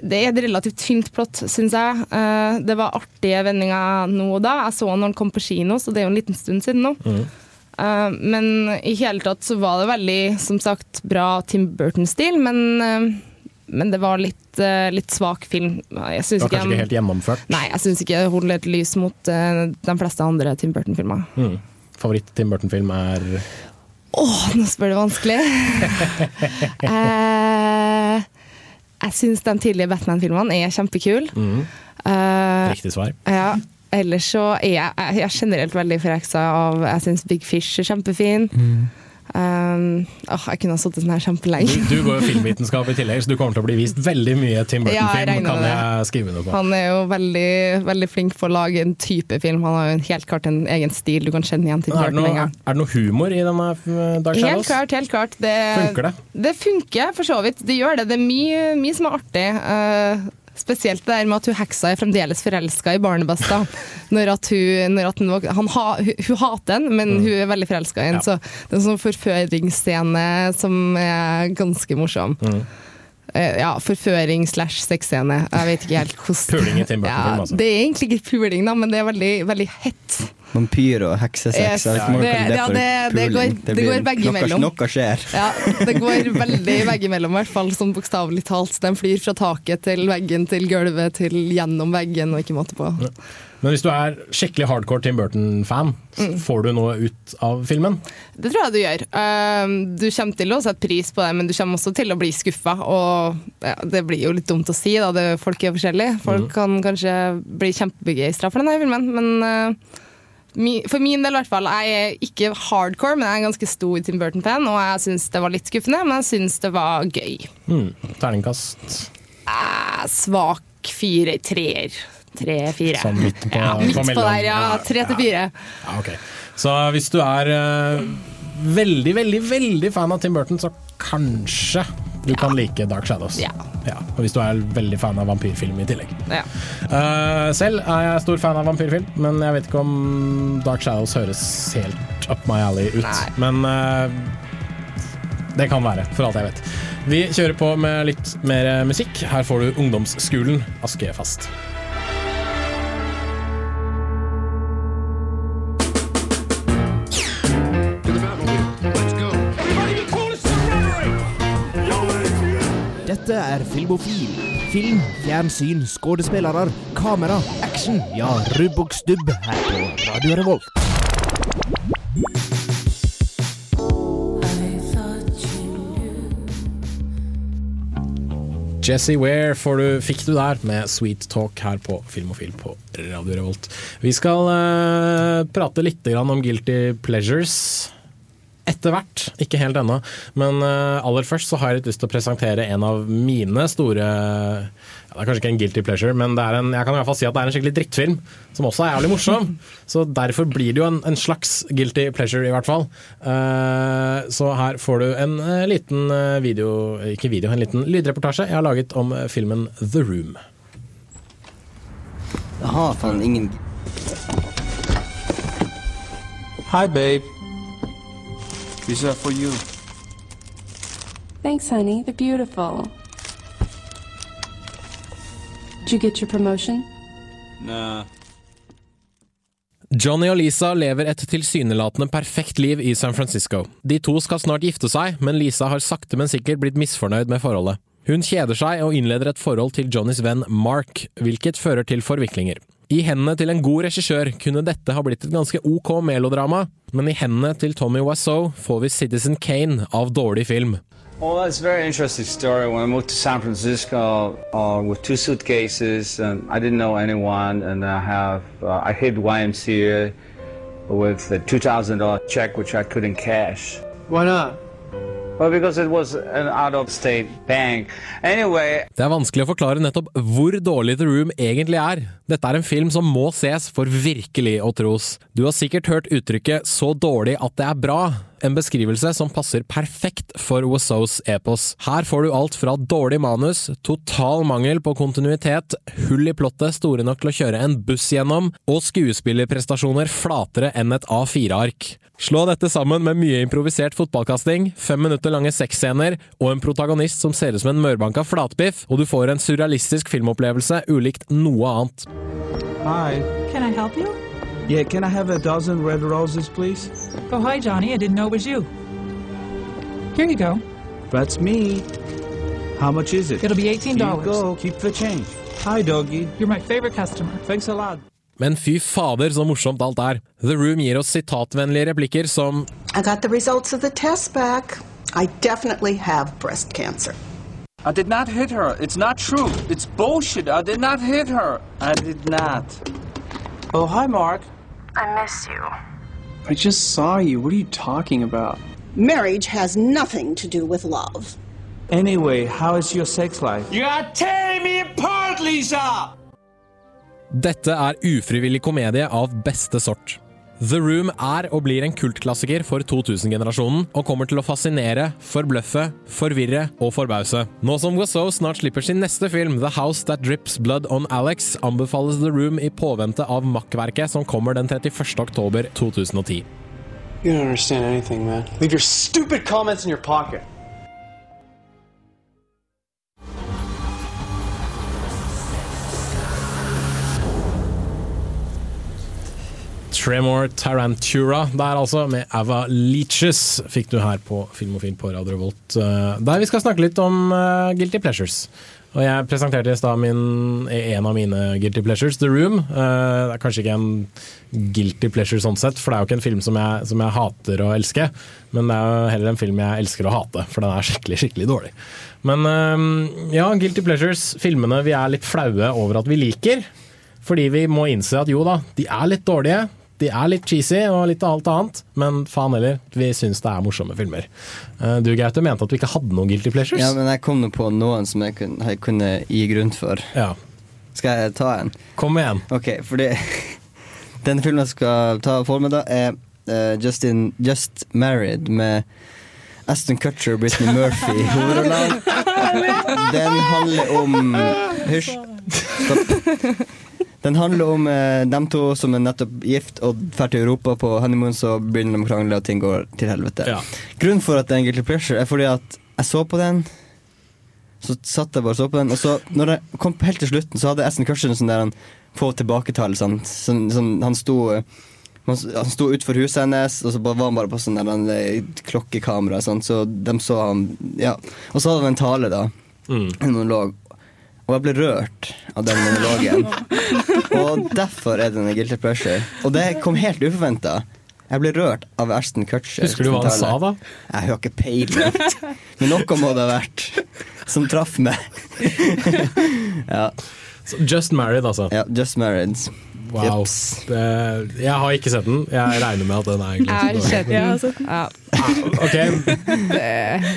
det er et relativt tynt plott, syns jeg. Eh, det var artige vendinger nå og da. Jeg så han når han kom på kino, så det er jo en liten stund siden nå.
Mm.
Eh, men i hele tatt så var det veldig, som sagt, bra Tim Burton-stil, men, eh, men det var litt, eh, litt svak film. Jeg
Det var
ikke,
kanskje ikke helt gjennomført.
Nei, jeg syns ikke det holder et lys mot de fleste andre Tim Burton-filmer.
Mm. Favoritt-Tim Burton-film er
Åh, nå spør du vanskelig. eh, jeg syns de tidlige Batman-filmene er kjempekule.
mm.
Eh,
Riktig svar.
ja. Ellers så er jeg, jeg er generelt veldig forheksa av Jeg syns Big Fish er kjempefin. Um, åh, jeg kunne ha sittet sånn her
Du,
kjempelenge.
du går jo filmvitenskap i tillegg, så du kommer til å bli vist veldig mye Tim Burton-film,
Ja,
kan jeg skrive noe på.
Han er jo veldig, veldig flink på å lage en type film. Han har jo helt klart en egen stil du kan kjenne igjen
Tim Er det, noe, er det noe humor i denne Dark Shadows?
Helt klart, helt klart. Det,
Funker det?
Det funker, for så vidt. Det gjør det. Det er mye, mye som er artig. Eh, spesielt det der med at hun heksa er fremdeles forelska i barnebesta. Når at hun, når at hun, han ha, hun, hun hater han, men hun er veldig forelska i han.
Ja.
Så det er en sånn forføringsscene som er ganske morsom.
Mm.
eh, ja, forføring slash sexscene. Jeg vet ikke helt hvordan
Puling i Tim Burton-film, altså.
Det er egentlig ikke puling, da, men det er veldig, veldig hett.
Vampyr og heksesex.
Yes,
man
det-
det
ja, det- det går- det går veggimellom.
Noe, noe skjer.
Ja, det går veldig veggimellom, i hvert fall sånn bokstavelig talt. Den flyr fra taket til veggen til gulvet til gjennom veggen, og ikke måte på.
Men hvis du er skikkelig hardcore Tim Burton-fan,
Mm.
får du noe ut av filmen?
Det tror jeg du gjør. Um, Du kommer til å sette pris på det, men du kommer også til å bli skuffa. Og det blir jo litt dumt å si, da. Folk er forskjellige. Folk kan kanskje bli kjempebegeistra for denne filmen, men uh, for min del i hvert fall. Jeg er ikke hardcore, men jeg er en ganske stor Tim Burton-fan, og jeg syns det var litt skuffende, men jeg syns det var gøy.
Mm. Terningkast
Eh, svak fire, treer. Tre-fire.
Sånn midt på-
ja, midt
på
på der, ja. Tre til fire.
Ja, ok. Så hvis du er uh, veldig, veldig, veldig fan av Tim Burton, så kanskje du kan like Dark Shadows.
Ja.
Og hvis du er veldig fan av vampyrfilm i tillegg.
Ja.
Uh, selv er jeg stor fan av vampyrfilm, men jeg vet ikke om Dark Shadows høres helt up my alley ut.
Nei.
Men uh, det kan være, for alt jeg vet. Vi kjører på med litt mer musikk. Her får du Ungdomsskolen, Askefast.
Dette er Filmofil. Film, fjernsyn, skuespillere, kamera, action. Ja, rubb og stubb her på Radio Revolt.
Jesse Ware får du, fikk du der med Sweet Talk her på Filmofil på Radio Revolt. Vi skal uh, prate litt om Guilty Pleasures etter hvert. Ikke helt ennå. Men eh, aller først så har jeg litt lyst til å presentere en av mine store ja, Det er kanskje ikke en guilty pleasure, men det er en, jeg kan i hvert fall si at det er en skikkelig drittfilm. Som også er jævlig morsom. Så derfor blir det jo en, en slags guilty pleasure, i hvert fall. Eh, så her får du en eh, liten video Ikke video, en liten lydreportasje jeg har laget om filmen The Room.
Jeg har faen ingen
Hi, babe. These are for you.
Thanks, honey. They're beautiful. Did you get your promotion?
Nah.
Johnny og Lisa lever et tilsynelatende perfekt liv i San Francisco. De to skal snart gifte seg, men Lisa har sakte, men sikkert blitt misfornøyd med forholdet. Hun kjeder seg og innleder et forhold til Johnnys venn Mark, hvilket fører til forviklinger. I hendene til en god regissør kunne dette ha blitt et ganske ok melodrama, men i hendene til Tommy Wiseau får vi Citizen Kane av dårlig film.
Well, it's a very interesting story. When I moved to San Francisco uh, with two suitcases, and I didn't know anyone, and I have uh, I hit YMCA with a two thousand dollar check which I couldn't cash.
Why not?
Anyway,
Det er vanskelig å forklare nettopp hvor dårlig The Room egentlig er. Dette er en film som må ses for virkelig å tros. Du har sikkert hørt uttrykket 'så dårlig at det er bra', en beskrivelse som passer perfekt for Wassous epos. Her får du alt fra dårlig manus, total mangel på kontinuitet, hull i plottet store nok til å kjøre en buss gjennom, og skuespillerprestasjoner flatere enn et A4-ark. Slå dette sammen med mye improvisert fotballkasting, fem minutter lange sexscener og en protagonist som ser ut som en mørbanka flatbiff, og du får en surrealistisk filmopplevelse ulikt noe annet.
Hi.
Can I help you?
Yeah, can I have a dozen red roses, please?
Oh, hi, Johnny. I didn't know it was you. Here you go.
That's me. How much is it?
It'll be $18.
Here you go. Keep the change. Hi, doggy.
You're my favorite customer.
Thanks a lot.
Men fy fader så morsomt alt er. The Room gir oss sitatvennlige replikker som
I got the results of the test back. I definitely have breast cancer.
I did not hit her. It's not true. It's bullshit. I did not hit her. I did not. Oh, hi, Mark.
I miss you.
I just saw you. What are you talking about?
Marriage has nothing to do with love.
Anyway, how is your sex life?
You are tearing me apart, Lisa!
Dette er ufrivillig komedie av beste sort. The Room er og blir en kultklassiker for 2000-generasjonen, og kommer til å fascinere, forbløffe, forvirre og forbause. Nå som Wassau snart slipper sin neste film, The House That Drips Blood On Alex, anbefales The Room i påvente av makkverket som kommer den 31. oktober 2010.
You don't understand anything, man. Leave your stupid comments in your pocket.
Tremor Tarantura der altså, med Ava Leaches, fikk du her på Filmofil på Radio Revolt. eh, Der vi skal snakke litt om uh, Guilty Pleasures. Og jeg presenterte i stad en av mine Guilty Pleasures, The Room. Uh, Det er kanskje ikke en guilty pleasure sånn sett, for det er jo ikke en film som jeg, som jeg hater å elske. Men det er jo heller en film jeg elsker å hate, for den er skikkelig, skikkelig dårlig. Men uh, ja, Guilty Pleasures, filmene vi er litt flaue over at vi liker. Fordi vi må innse at jo da, de er litt dårlige, de er litt cheesy og litt alt annet, men faen heller, vi syns det er morsomme filmer. Eh, Du Gaute mente at vi ikke hadde noen guilty pleasures.
Ja, men jeg kom nå på noen som jeg kunne, jeg kunne gi grunn for.
Ja.
Skal jeg ta en?
Kom igjen.
Ok, fordi Den filmen jeg skal ta for meg, da, er uh, Just, in, Just Married med Aston Kutcher og Britney Murphy i hovedrollene. Den handler om Hysj. Stopp. Den handler om eh, dem to som er nettopp gift og drar til Europa på honeymoon, så begynner de å krangle og ting går til helvete. Grunnen for at det er en guilty pleasure, er fordi at jeg så på den. Så satt jeg bare og så på den, og så når jeg kom helt til slutten, så hadde Essen Kutcher sånn der han få tilbaketallelsene. Sånn, sånn, han sto han han sto utenfor huset hennes, og så var han bare på sånn der, eh, klokkekamera. Sånn, så de så han Ja. Og så hadde han en tale, da. En monolog. Og jeg ble rørt av den monologen. og derfor er det en guilty pleasure. Og det kom helt uforventa. Jeg ble rørt av Ashton Kutcher.
Husker du hva han sa, da?
Jeg har ikke peiling. Men noe må det ha vært som traff meg. ja.
Just Married, altså.
Ja, Just Married.
Wow. Det, jeg har ikke sett den. Jeg regner med at den er egentlig
Jeg har
ikke
sett den. Ja.
Okay.
Det,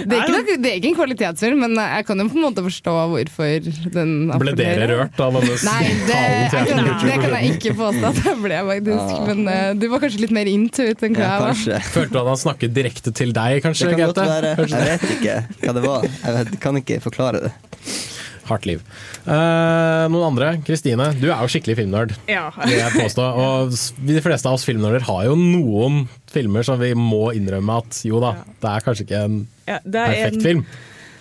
det, er ikke noe, det er ikke en kvalitetsfilm, men jeg kan jo på en måte forstå hvorfor den
Ble dere rørt av denne
Nei, det, jeg kan, det kan jeg ikke påstå at jeg ble, faktisk.
Ja.
Men uh, du var kanskje litt mer into it enn hva jeg var.
Følte du at han snakket direkte til deg, kanskje?
Det kan godt være. Jeg vet ikke hva det var. Jeg vet, kan ikke forklare det.
Hardt liv. Eh, noen andre? Kristine, du er jo skikkelig filmnerd.
Ja.
vil jeg påstå. Og de fleste av oss filmnerder har jo noen filmer som vi må innrømme at jo da, det er kanskje ikke en
Ja, det er
perfekt
en-
film.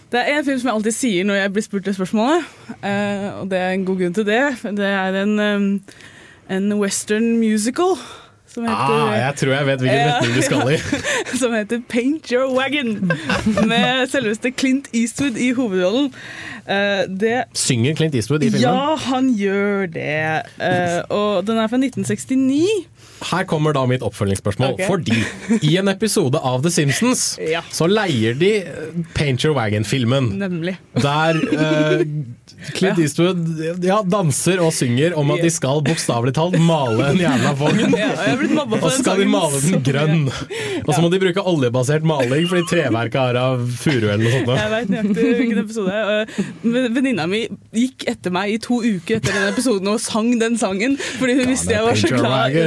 Det er en film som jeg alltid sier når jeg blir spurt det spørsmålet, eh, og det er en god grunn til det. Det er en, en western musical som heter
Ah, jeg tror jeg vet hvilken
Ja.
retning du skal i.
som heter Paint Your Wagon, med selveste Clint Eastwood i hovedrollen. Eh, det
Synger Clint Eastwood i filmen?
Ja, han gjør det. Eh, og den er fra 1969.
Her kommer da mitt oppfølgingsspørsmål.
Okay.
Fordi i en episode av The Simpsons
Ja.
så leier de eh, Paint Your Wagon-filmen.
Nemlig.
Der Clint Eastwood ja, danser og synger om at de skal bokstavelig talt male en jævla vogn. Og så skal de male den grønn. Og så må de bruke oljebasert maling fordi treverket er av furu eller noe sånt.
Jeg vet nøyaktig hvilken episode. Venninna mi gikk etter meg i to uker etter den episoden og sang den sangen, fordi hun visste jeg var så glad.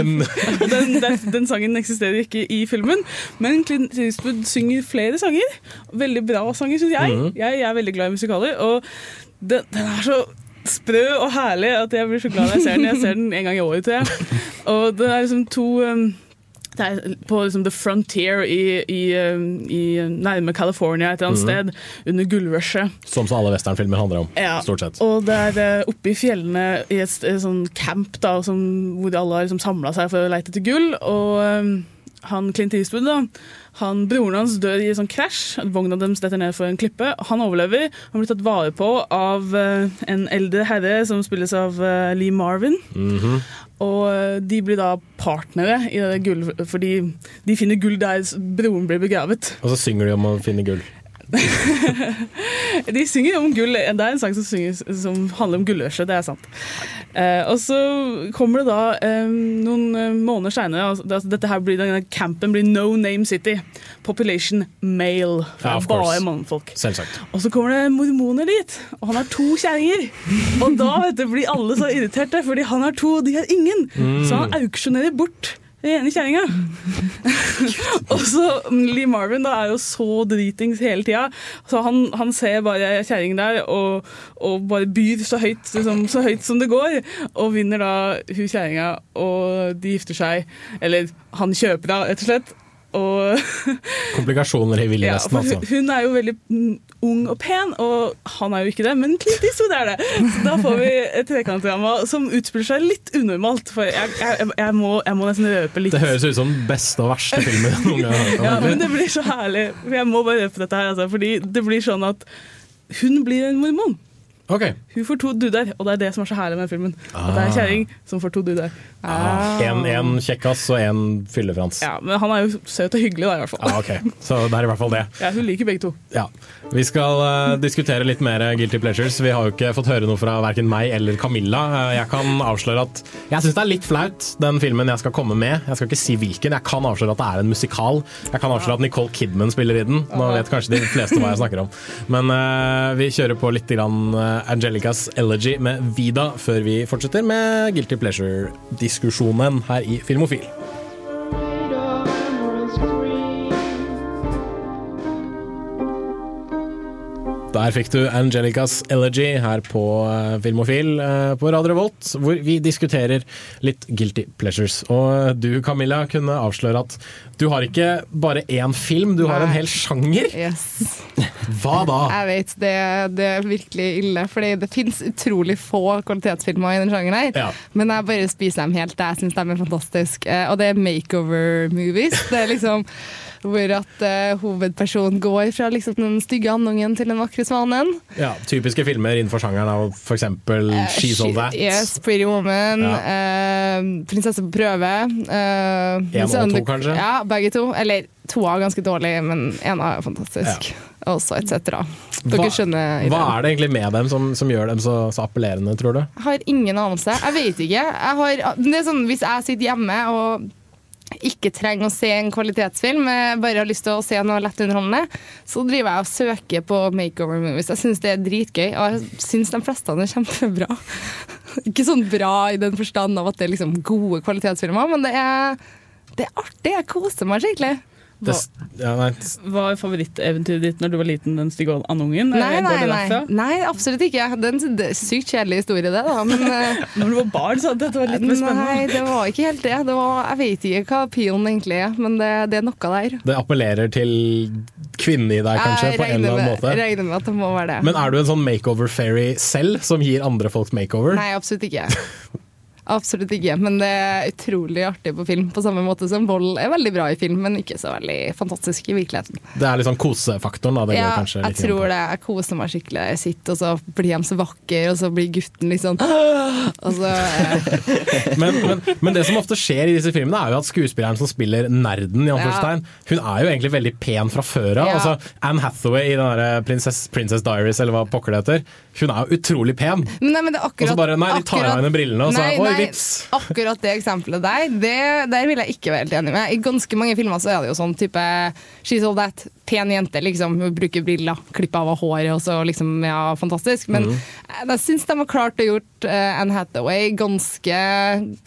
Den, den, den sangen eksisterer ikke i filmen, men Clint Eastwood synger flere sanger. Veldig bra sanger, syns jeg. Jeg. Jeg er veldig glad i musikaler, og den, den er så sprø og herlig at jeg blir så glad når jeg ser den. Jeg ser den en gang i året, tror jeg. Og det er liksom to um, det er på liksom the frontier i, i, um, i nærme California et eller annet
Mhm.
sted, under gullrushet.
Som så alle westernfilmer handler om.
Ja,
Stort sett.
Og det er eh, oppe i fjellene i et, et sånn camp da, som, hvor alle har liksom samla seg for å leite etter gull. Og um, han Clint Eastwood, da, han, broren hans dør i et sånn krasj. Vogna deres detter ned for en klippe. Han overlever. Han blir tatt vare på av eh, en eldre herre som spilles av eh, Lee Marvin.
Mhm.
Og eh, de blir da partnere i det gull, fordi de finner gull der broren blir begravet.
Og så synger de om å finne gull.
De synger om gull. Det er en sang som, synger, som handler om gullørse, det er sant. Eh, og så kommer det da eh, noen eh, måneder seinere altså, Dette her blir, denne campen blir No Name City. Population male.
Ja,
bare mannfolk.
Selvsagt.
Og så kommer det mormoner dit, og han har to kjerringer. Og da vet du, blir alle så irriterte, fordi han har to, og de har ingen.
Mm.
Så han auksjonerer bort den ene kjerringa. og så Lee Marvin da er jo så dritings hele tida, så han, han ser bare kjerring der og, og bare byr så høyt, liksom, så høyt som det går, og vinner da hun kjerringa, og de gifter seg. Eller han kjøper henne, rett og slett. Og
Komplikasjoner i Willy
ja,
altså.
hun, er jo veldig ung og pen, og han er jo ikke det, men Clint Eastwood er det. Så da får vi et trekantdrama som utspiller seg litt unormalt. For jeg, jeg, jeg, må, jeg må nesten røpe litt.
Det høres ut som den beste og verste filmen noen gang har hørt om.
Ja, men det blir så herlig. Jeg må bare røpe dette her, altså, fordi det blir sånn at hun blir en mormon.
Ok.
Hun får to duder, og det er det som er så herlig med filmen. At det er en
Ah.
kjerring som får to duder.
En, en kjekkas og en fyllefrans.
Ja, Men han er jo søt og hyggelig, da, i hvert fall.
Ah, ok, Så det er i hvert fall det.
Ja, hun liker begge to.
Ja. Vi skal uh, diskutere litt mer Guilty Pleasures. Vi har jo ikke fått høre noe fra verken meg eller Camilla. Uh, jeg kan avsløre at jeg syns det er litt flaut, den filmen jeg skal komme med. Jeg skal ikke si hvilken. Jeg kan avsløre at det er en musikal. Jeg kan avsløre at Nicole Kidman spiller i den. Nå vet kanskje de fleste hva jeg snakker om. Men uh, vi kjører på litt grann eh, Angelicas Elegy med Vida før vi fortsetter med Guilty Pleasure-diskusjonen her i Filmofil. Der fikk du Angelicas Elegy her på eh, Filmofil eh, på Radio Revolt, hvor vi diskuterer litt guilty pleasures. Og du Camilla kunne avsløre at du har ikke bare én film, du har en hel sjanger.
Yes.
Hva da?
Jeg vet, det, det er virkelig ille. Fordi det finnes utrolig få kvalitetsfilmer i den sjangeren her.
Ja.
Men jeg bare spiser dem helt. Jeg syns de er fantastiske. Eh, Og det er makeover-movies. Det er liksom hvor at uh, hovedpersonen går fra liksom den stygge andungen til den vakre svanen.
Ja, typiske filmer innenfor sjangeren av f.eks. She's All That.
Eh, Yes, Pretty Woman, eh, Prinsesse på prøve. eh,
En og to, kanskje?
Ja, begge to. Eller to er ganske dårlig, men én er fantastisk. Og så et cetera. Dere
Hva,
skjønner
hva er det egentlig med dem som, som gjør dem så, så appellerende, tror du?
Jeg har ingen anelse. Jeg vet ikke. Jeg har, det er sånn, hvis jeg sitter hjemme og ikke trenger å se en kvalitetsfilm, bare har lyst til å se noe lett underholdende, så driver jeg og søker på makeover movies. Jeg syns det er dritgøy, og jeg syns de fleste er kjempebra. Ikke sånn bra i den forstand av at det er liksom gode kvalitetsfilmer, men det er, det er artig. Jeg koser meg skikkelig.
Det, ja, nei,
Var favoritteventyret ditt når du var liten den stygge andungen?
Nei, nei,
det
nei. nei, absolutt ikke. Det er en er sykt kjedelig historie, det. da men, eh,
Når du var barn, så hadde dette vært litt mer spennende.
Nei, det var ikke helt det. det var, jeg vet ikke hva peon egentlig er, men det, det er noe der.
det appellerer til kvinnen i deg, kanskje,
Jeg
på en eller annen måte.
regner med at det må være det.
Men er du en sånn makeover-fairy selv, som gir andre folk makeover?
Nei, absolutt ikke. Absolutt ikke, men det er utrolig artig på film. På samme måte som vold er veldig bra i film, men ikke så veldig fantastisk i virkeligheten.
Det er litt sånn kosefaktoren, da. Det
ja, jeg tror det. Jeg koser meg skikkelig. Jeg sitter, og så blir de så vakre, og så blir gutten litt sånn så eh,
men, men, men det som ofte skjer i disse filmene, er jo at skuespilleren som spiller nerden, i anførselstegn, hun er jo egentlig veldig pen fra før av.
Ja.
Altså, Anne Hathaway i den der Princess, Princess Diaries, eller hva pokker det heter, hun er jo utrolig pen.
Men Nei, men det er
Og så bare Nei, de tar av
akkurat-
henne brillene, og så
Nei,
Oi,
nei,
vips!
Akkurat det eksempelet der, det, der vil jeg ikke være helt enig med. I ganske mange filmer så er det jo sånn type She's all that. Pen jente, liksom. Hun bruker briller, klipper av håret, og så liksom, ja, fantastisk. Men eh, jeg syns de har klart å gjort uh, Anne Hathaway ganske,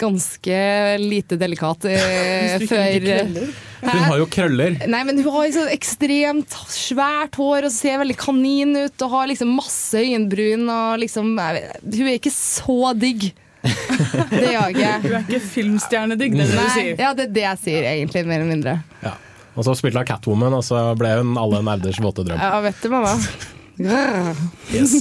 ganske lite delikat
uh,
før
krøller.
Hun har jo krøller.
Nei, men hun har så ekstremt svært hår og ser veldig kanin ut og har liksom masse øyenbryn og liksom Hun er ikke så digg. Det gjør jeg ikke.
Du er ikke filmstjernedigg, det er det du sier.
ja, det er det jeg sier, egentlig, mer eller mindre.
Ja. Og så spilte hun Catwoman, og så ble hun alle nerders våte drøm.
Ja, vet du, mamma.
Yes.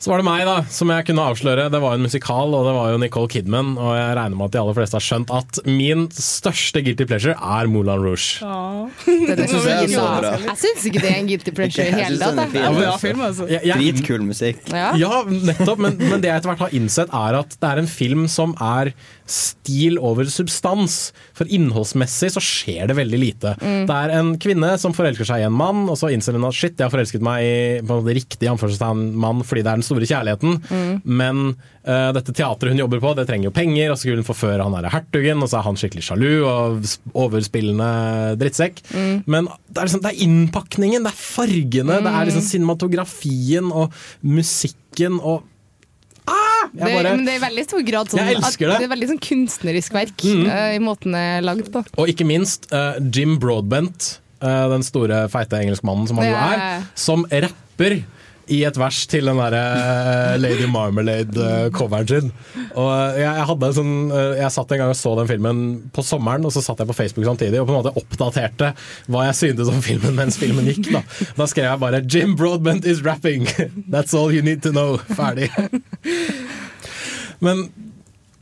Så var det meg, da, som jeg kunne avsløre. Det var en musikal, og det var jo Nicole Kidman. Og jeg regner med at de aller fleste har skjønt at min største guilty pleasure er Moulin Rouge.
Det
synes jeg er.
Jeg syns ikke det er en guilty pleasure i
det
hele tatt.
er.
Bra film, altså.
Jeg- jeg-
Dritkul musikk.
Ja.
Ja, nettopp, men, men det jeg etter hvert har innsett er at det er en film som er stil over substans. For innholdsmessig så skjer det veldig lite.
Mm.
Det er en kvinne som forelsker seg i en mann, og så innser hun at shit, jeg har forelsket meg i på en måte riktig anførselstegn mann fordi det er den store kjærligheten.
Mm.
Men uh, dette teatret hun jobber på, det trenger jo penger, og så skulle hun forføre han derre hertugen, og så er han skikkelig sjalu og overspillende drittsekk.
Mm.
Men det er, liksom, det er innpakningen, det er fargene, det er liksom
Mm.
cinematografien og musikken og ah!
Det,
bare,
men det er i veldig stor grad sånn at
det.
er veldig sånn kunstnerisk verk
mm.
uh, i måten det er lagd på.
og ikke minst uh, Jim Broadbent, uh, den store feite engelskmannen som han jo er- som rapper i et vers til den derre eh, Lady Marmalade-coveren sin. Og jeg, jeg hadde en sånn eh, Jeg satt en gang og så den filmen på sommeren, og så satt jeg på Facebook samtidig og på en måte oppdaterte hva jeg syntes om filmen mens filmen gikk. Da, da skrev jeg bare 'Jim Broadbent is rapping'. That's all you need to know. Ferdig. Men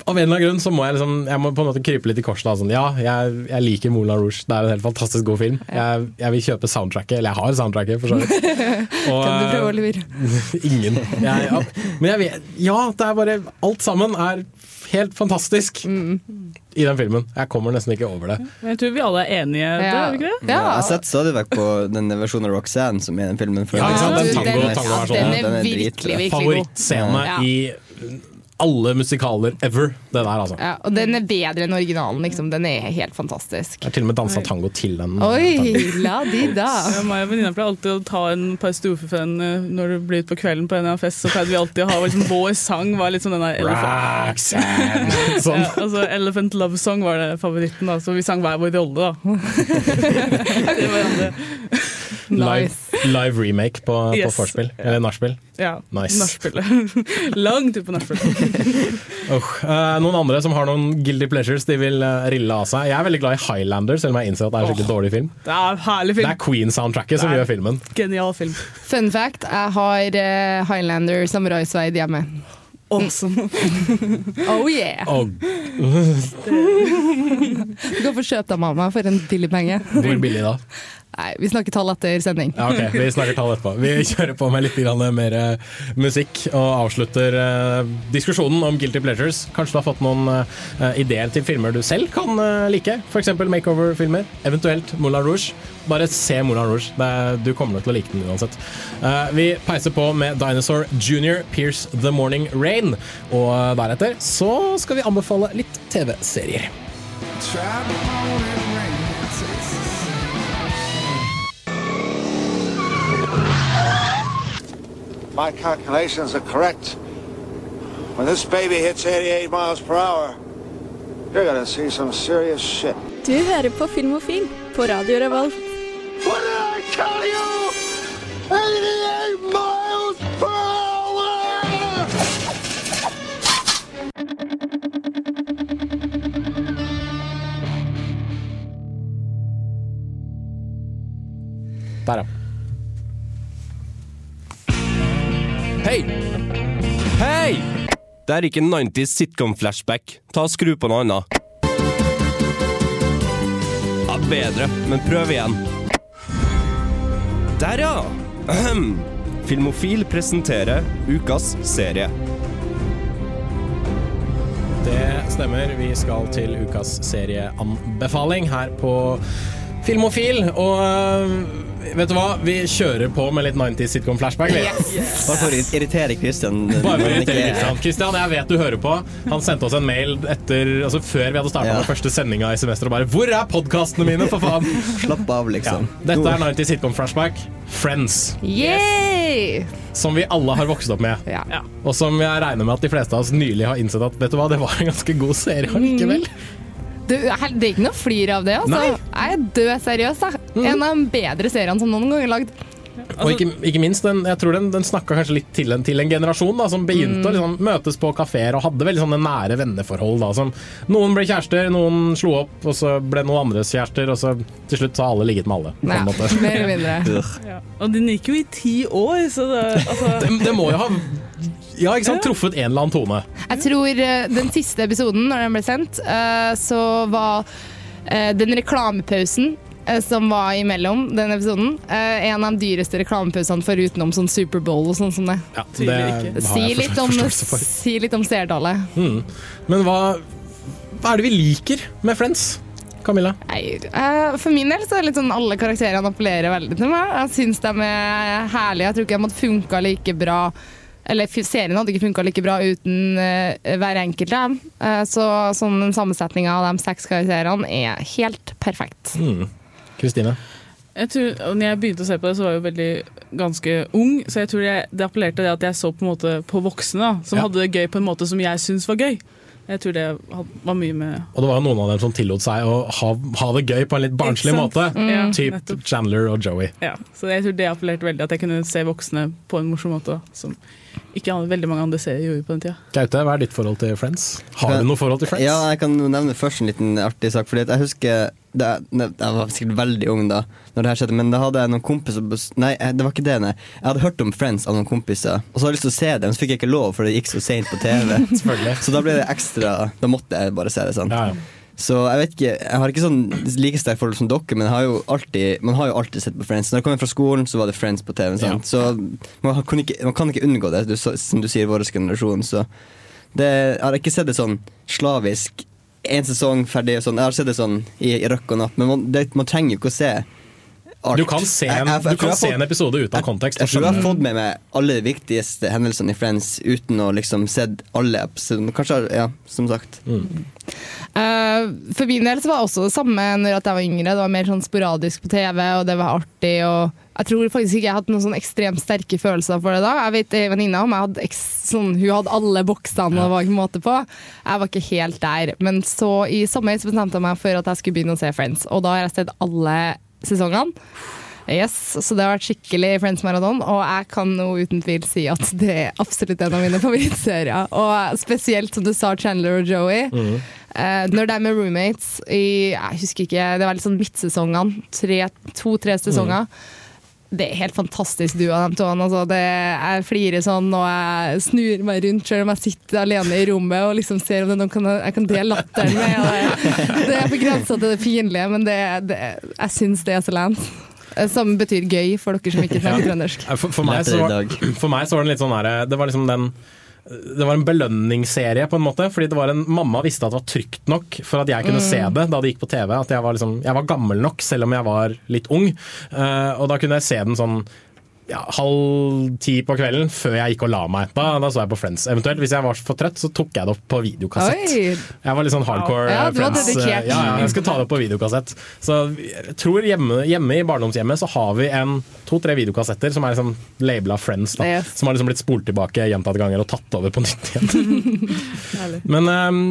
av en eller annen grunn så må jeg liksom Jeg må på en måte krype litt i korset. da, Sånn, ja, jeg, jeg liker Moulin Rouge. Det er en helt fantastisk god film. Jeg, jeg vil kjøpe soundtracket, eller jeg har soundtracket, for så vidt. Og,
Kan du prøve,
eh,
Oliver?
Ingen. Jeg, ja, men jeg vet Ja, det er bare Alt sammen er helt fantastisk i den filmen. Jeg kommer nesten ikke over det.
Men jeg tror vi alle er enige,
Ja.
er vi ikke det?
Ja, jeg har sett stadig vekk på den versjonen av Roxanne som er i den filmen.
Ja, ikke sant? Den tango-
Den-
tangoversjonen.
Den er virkelig, virkelig god.
Favorittscene
Ja.
i alle musikaler ever. Det der, altså.
Ja, og den er bedre enn originalen, liksom. Den er helt fantastisk.
Jeg har til og med dansa tango til den.
Oi, la de da.
Ja, meg og venninna pleier alltid å ta en par strofer for den eh, når det blir ut på kvelden på en eller annen fest. Så pleide vi alltid å ha liksom, Vår sang var litt sånn den der Elephant,
Roxanne. Sånn.
ja, altså, Elephant Love Song var det favoritten, da, så vi sang hver vår rolle, da. Til
Live, live remake på, på
Yes.
vorspiel. Eller nachspiel.
Ja,
Nice.
nachspielet. Lang tur på nachspielet.
oh, Eh, noen andre som har noen guilty pleasures de vil uh, rille av seg. Jeg er veldig glad i Highlander, selv om jeg innser at det er en skikkelig dårlig film.
Det er herlig film.
Det er Queen-soundtracket som gjør filmen.
Genial film.
Fun fact, jeg har uh, Highlander samuraisveid hjemme.
Awesome.
Oh yeah!
Oh.
Du kan få kjøpt av mamma for en billig penge.
hvor billig da?
Nei, vi snakker tall etter sending.
Ja, ok, Vi snakker tall etterpå. Vi kjører på med litt mer eh, musikk og avslutter eh, diskusjonen om guilty pleasures. Kanskje du har fått noen eh, ideer til filmer du selv kan like? F.eks. makeover-filmer. Eventuelt Moulin Rouge. Bare se Moulin Rouge. Du kommer nok til å like den uansett. Eh, vi peiser på med Dinosaur Junior, Pierce The Morning Rain. Og deretter så skal vi anbefale litt TV-serier.
My calculations are correct. When this baby hits 88 miles per hour, you're gonna see some serious shit.
Du hører på Filmofil på Radio Revolt.
What did I tell you? 88 miles per hour!
Der, ja.
Hei! Hei! Det er ikke en 90s sitcom-flashback. Ta og Skru på noe annet. Ja, bedre, men prøv igjen. Der, ja! Ahem. Filmofil presenterer ukas serie.
Det stemmer. Vi skal til ukas serieanbefaling her på Filmofil. Og vet du hva? Vi kjører på med litt 90s sitcom flashback. vi.
Bare for å irritere Christian.
Bare for å irritere Christian. Christian, jeg vet du hører på. Han sendte oss en mail etter, altså før vi hadde starta
Ja.
med første sendinga i semesteret og bare 'Hvor er podkastene mine, for faen?'
Slapp av, liksom.
Ja. Dette er 90s sitcom flashback. Friends.
Yay!
Som vi alle har vokst opp med.
Ja.
Og som jeg regner med at de fleste av oss nylig har innsett at vet du hva, det var en ganske god serie allikevel.
Du, hel- det er ikke noe flir av det, altså.
Nei.
Jeg er død seriøs. da. En av de bedre seriene som noen gang er lagd.
Og ikke, ikke minst, den, jeg tror den, den snakka kanskje litt til en, til en generasjon da, som begynte å liksom, møtes på kafeer og hadde veldig sånne nære venneforhold. Da, som, noen ble kjærester, noen slo opp, og så ble noen andres kjærester, og så til slutt så har alle ligget med alle. på en
Ja,
måte.
mer eller mindre.
Ja. Og den gikk jo i ti år, så det, altså,
Det, det må jo ha ja, ikke sant, truffet en eller annen tone.
Jeg tror eh, den siste episoden, når den ble sendt, eh, så var eh, den reklamepausen som var imellom den episoden, eh, en av de dyreste reklamepausene forutenom sånn Superbowl og sånn som det.
Ja, det
Si litt, om,
for.
si litt om seertallet.
Mm. Men hva, hva er det vi liker med Friends? Camilla?
Nei, eh, For min del så er det litt sånn alle karakterene appellerer veldig til meg. Jeg syns de er herlige. Jeg tror ikke de hadde funka like bra eller serien hadde ikke funka like bra uten uh, hver enkelt av dem. Uh, så sånn sammensetninga av de seks karakterene er helt perfekt.
Mm. Kristine?
jeg tror, når jeg begynte å se på det, så var jeg jo veldig ganske ung, så jeg tror jeg, det appellerte det at jeg så på en måte på voksne da, som
Ja.
hadde det gøy på en måte som jeg syntes var gøy. Jeg tror det var mye med
Og det var jo noen av dem som tillot seg å ha, ha det gøy på en litt barnslig måte.
Mm. Ja,
Typ
nettopp.
Chandler og Joey.
Ja, så jeg tror det appellerte veldig, at jeg kunne se voksne på en morsom måte. Som ikke veldig mange andre serier gjorde på den tida.
Gaute, hva er ditt forhold til Friends? Har du noe forhold til Friends?
Ja, jeg kan nevne først en liten artig sak. Fordi jeg husker det, Jeg var sikkert veldig ung da Når det her skjedde, men da hadde jeg noen kompiser Nei, eh, det var ikke det. Nei. Jeg hadde hørt om Friends av noen kompiser, og så hadde jeg lyst til å se det, men så fikk jeg ikke lov, for det gikk så seint på TV. Så da ble det ekstra Da måtte jeg bare se det sånn. Så jeg vet ikke, jeg har ikke sånn like sterkt forhold som dere, men har alltid, man har jo alltid sett på Friends. Når jeg kom fra skolen, så var det Friends på TV. Sant? Så man kan, ikke, man kan ikke unngå det, du, som du sier, vår generasjon. Så det, jeg har ikke sett det sånn slavisk. Én sesong, ferdig og sånn. Jeg har sett det sånn i, i røkk og napp, men man, det, man trenger jo ikke å se alt.
Du kan se en,
Jeg- jeg- jeg
du kan se
har
en episode uten kontekst.
Jeg tror jeg har fått med meg alle de viktigste hendelsene i Friends uten å liksom sett alle episodene. Kanskje, ja, som sagt.
Eh, for min del så var det også det samme når jeg var yngre. Det var mer sånn sporadisk på TV, og det var artig. Og jeg tror faktisk ikke jeg hadde noen sånn ekstremt sterke følelser for det da. Jeg vet en venninne hadde sånn, Hun hadde alle boksene det var ikke måte på. Jeg var ikke helt der. Men så i sommer så bestemte jeg meg for at jeg skulle begynne å se Friends, og da har jeg sett alle sesongene. Yes, Så det har vært skikkelig Friends Marathon, og jeg kan nå uten tvil si at det er absolutt en av mine favorittserier. Og spesielt som du sa, Chandler og Joey. Eh, når de er med roommates i Jeg husker ikke, det var litt sånn midtsesongene. tre- To-tre sesonger. Det er helt fantastisk duo og de to. Altså, det, jeg flirer sånn og jeg snur meg rundt selv om jeg sitter alene i rommet og liksom ser om det er noen kan, jeg kan dele latteren med. Og det, det er på grensa til det pinlige, men det, det, jeg syns det er så lent. Som betyr gøy for dere som ikke snakker trøndersk.
Ja, For, for, meg så var, for meg så var det litt sånn her Det var liksom den det var en belønningsserie, på en måte. Fordi det var en, Mamma visste at det var trygt nok for at jeg kunne
Mm.
se det da det gikk på TV. At jeg var, liksom, jeg var gammel nok, selv om jeg var litt ung. Uh, og da kunne jeg se den sånn ja, halv ti på kvelden før jeg gikk og la meg. Da, da så jeg på Friends. Eventuelt hvis jeg var for trøtt, så tok jeg det opp på videokassett.
Oi.
Jeg var litt sånn hardcore
Ja,
Friends. Ja, ja, jeg skulle ta det opp på videokassett. Så jeg tror hjemme, hjemme i barndomshjemmet så har vi en to-tre videokassetter som er liksom labela Friends. Da,
Yes.
Som har liksom blitt spolt tilbake gjentatte ganger og tatt over på nytt igjen. Men ehm,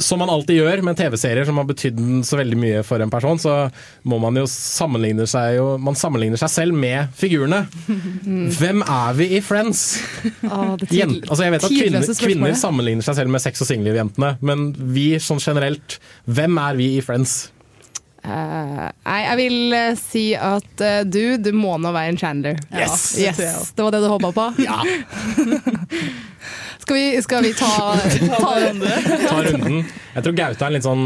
som man alltid gjør med TV-serier som har betydd så veldig mye for en person, så må man jo sammenligne seg jo, Man sammenligner seg selv med figurene. Hvem er vi i Friends? Ah,
Jent,
altså jeg vet at kvinner, kvinner sammenligner seg selv med sex og singelliv-jentene, men vi sånn generelt, hvem er vi i Friends?
Uh, nei, jeg vil uh, si at uh, du, du må nå være en Chandler.
Yes!
Ja,
Det
yes. Det var det du håpa på? Ja. skal, vi, skal vi ta, ta
Ta runden. Jeg tror Gaute er litt sånn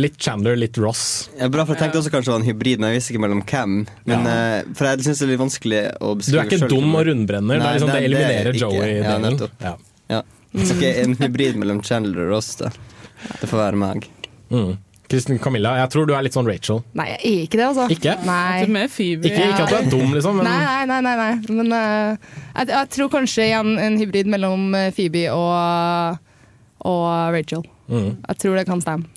litt Chandler, litt Ross.
Ja, bra, for Jeg tenkte også kanskje det var en hybrid, men jeg visste ikke mellom hvem. Men, ja. for jeg syns det er litt vanskelig å
Du er ikke
selv.
dum og rundbrenner, det, er liksom, det eliminerer
ikke.
Joey-delen.
nettopp.
Ja.
Ja. Så ikke en hybrid mellom Chandler og Ross, da. Det får være meg.
Mm. Kristin Camilla, jeg tror du er litt sånn Rachel.
Nei, jeg er ikke det, altså.
Ikke?
Nei.
Er Phoebe.
Ikke, ikke at du er dum, liksom, men
Nei, nei, nei. nei, nei. Men uh, jeg, jeg tror kanskje igjen en hybrid mellom eh, Phoebe og, og Rachel.
mm.
Jeg tror det kan stemme.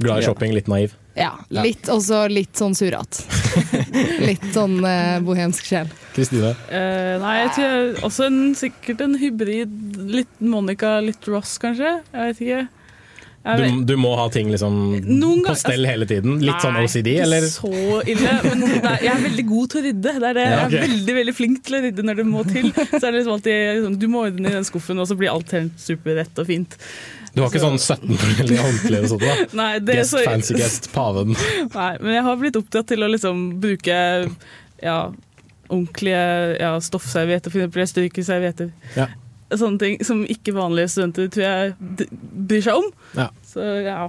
glad i shopping, litt naiv.
Ja,
Ja.
litt, også litt sånn surrete. litt sånn uh, bohemsk sjel.
Kristine?
Uh, nei, jeg tror jeg, også en, sikkert en hybrid. Litt Monica, litt Ross, kanskje. Jeg vet ikke.
Du, du må ha ting liksom
gang,
på stell hele tiden? Litt sånn
Nei,
OCD,
ikke så ille, men er, jeg er veldig god til å rydde. Det er det.
Ja, okay.
Jeg er veldig veldig flink til å rydde når det må til. Så er det liksom alltid liksom, Du må ordne i den skuffen, og så blir alt helt superrett og fint.
Du har ikke sånn 17 forskjellige håndklær og sånt? da?
Nei, det
Guest,
så-
fancy guest, paven.
Nei, men jeg har blitt opptatt til å liksom bruke ja, ordentlige ja, stoffservietter, jeg eksempel strykeservietter.
Ja.
Sånne ting som ikke vanlige studenter tror jeg bryr seg om.
Ja.
Så ja.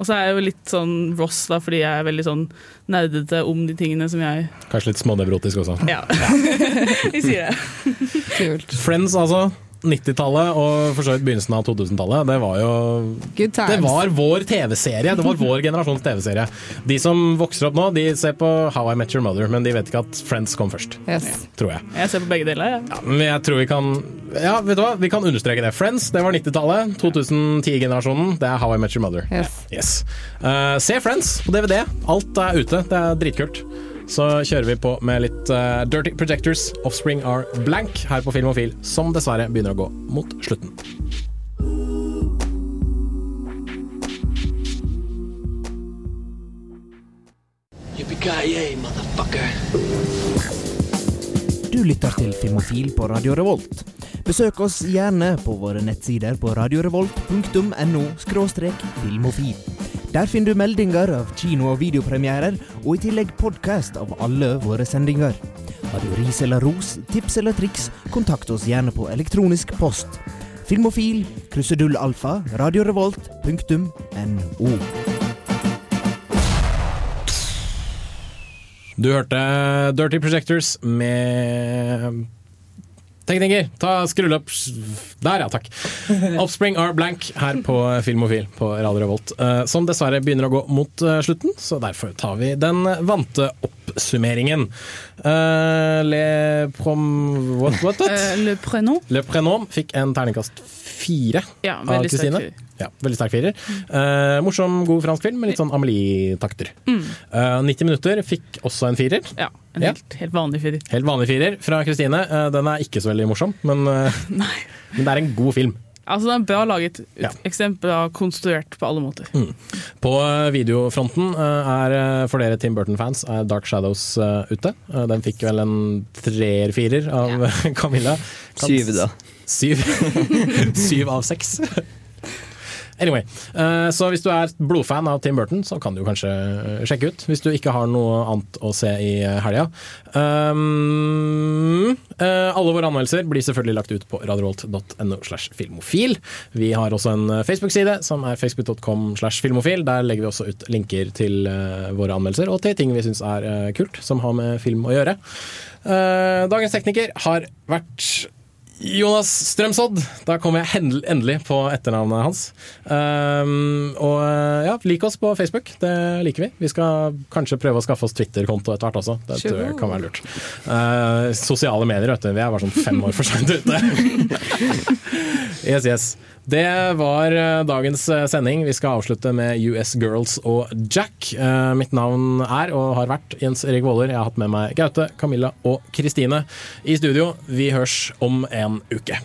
Og så er jeg jo litt sånn Ross, da, fordi jeg er veldig sånn nerdete om de tingene som jeg
Kanskje litt smånevrotisk også.
Ja. Vi sier det.
Friends, altså. 90-tallet og for så vidt begynnelsen av 2000-tallet. Det var jo
Good times.
Det var vår TV-serie. Det var vår generasjons TV-serie. De som vokser opp nå, de ser på How I Met Your Mother, men de vet ikke at Friends kom først.
Yes.
Tror jeg.
Jeg ser på begge deler, jeg.
Ja, men jeg tror vi kan Ja, vet du hva? Vi kan understreke det. Friends, det var 90-tallet. 2010-generasjonen, det er How I Met Your Mother.
Yes.
Eh, se Friends på DVD. Alt er ute. Det er dritkult så kjører vi på med litt uh, Dirty Projectors, Offspring Are Blank, her på Filmofil, som dessverre begynner å gå mot slutten.
Du lytter til Filmofil på Radio Revolt. Besøk oss gjerne på våre nettsider på radiorevolt.no filmofil. Der finner du meldinger av kino- og videopremierer, og i tillegg podkast av alle våre sendinger. Har du ris eller ros, tips eller triks, kontakt oss gjerne på elektronisk post. Filmofil, krusedull alfa, radiorevolt.no.
Du hørte Dirty Projectors med Tekniker, ta skrull opp Der, ja, takk. Offspring are blank her på Filmofil på Radio Revolt. eh, Som dessverre begynner å gå mot eh, slutten, så derfor tar vi den vante oppsummeringen. Eh, Le prom... What, what, what?
Eh, Le Prénom.
Le prenom fikk en terningkast fire
Ja,
av Kristine. Ja, veldig sterk firer. Eh, morsom, god fransk film med litt sånn Amelie-takter.
Mm.
Eh, 90 minutter fikk også en firer.
Ja, en helt, helt vanlig firer.
Helt vanlig firer fra Kristine. Eh, den er ikke så veldig morsom, men, eh, men det er en god film.
Altså, den er bra laget. Ja. Eksempel av konstruert på alle måter.
Mm. På eh, videofronten eh, er for dere Tim Burton-fans er Dark Shadows ute. Den fikk vel en treer-firer av Camilla. Kan-
Syv, da.
Syv, Syv av seks. Anyway, eh, så hvis du er blodfan av Tim Burton, så kan du kanskje eh, sjekke ut. Hvis du ikke har noe annet å se i eh, helga. Um, eh, alle våre anmeldelser blir selvfølgelig lagt ut på radiorolt.no slash filmofil. Vi har også en Facebook-side som er facebook.com slash filmofil. Der legger vi også ut linker til våre anmeldelser og til ting vi syns er kult, som har med film å gjøre. Dagens tekniker har vært Jonas Strømsodd. Da kom jeg endelig på etternavnet hans. Um, og ja, lik oss på Facebook. Det liker vi. Vi skal kanskje prøve å skaffe oss Twitter-konto etter hvert også. Det tror jeg kan være lurt. Uh, sosiale medier, vet du. Vi er bare sånn fem år for seint ute. yes, yes. Det var eh, dagens eh, sending. Vi skal avslutte med US Girls og Jack. Eh, mitt navn er og har vært Jens Erik Våler. Jeg har hatt med meg Gaute, Camilla og Kristine i studio. Vi hørs om en uke.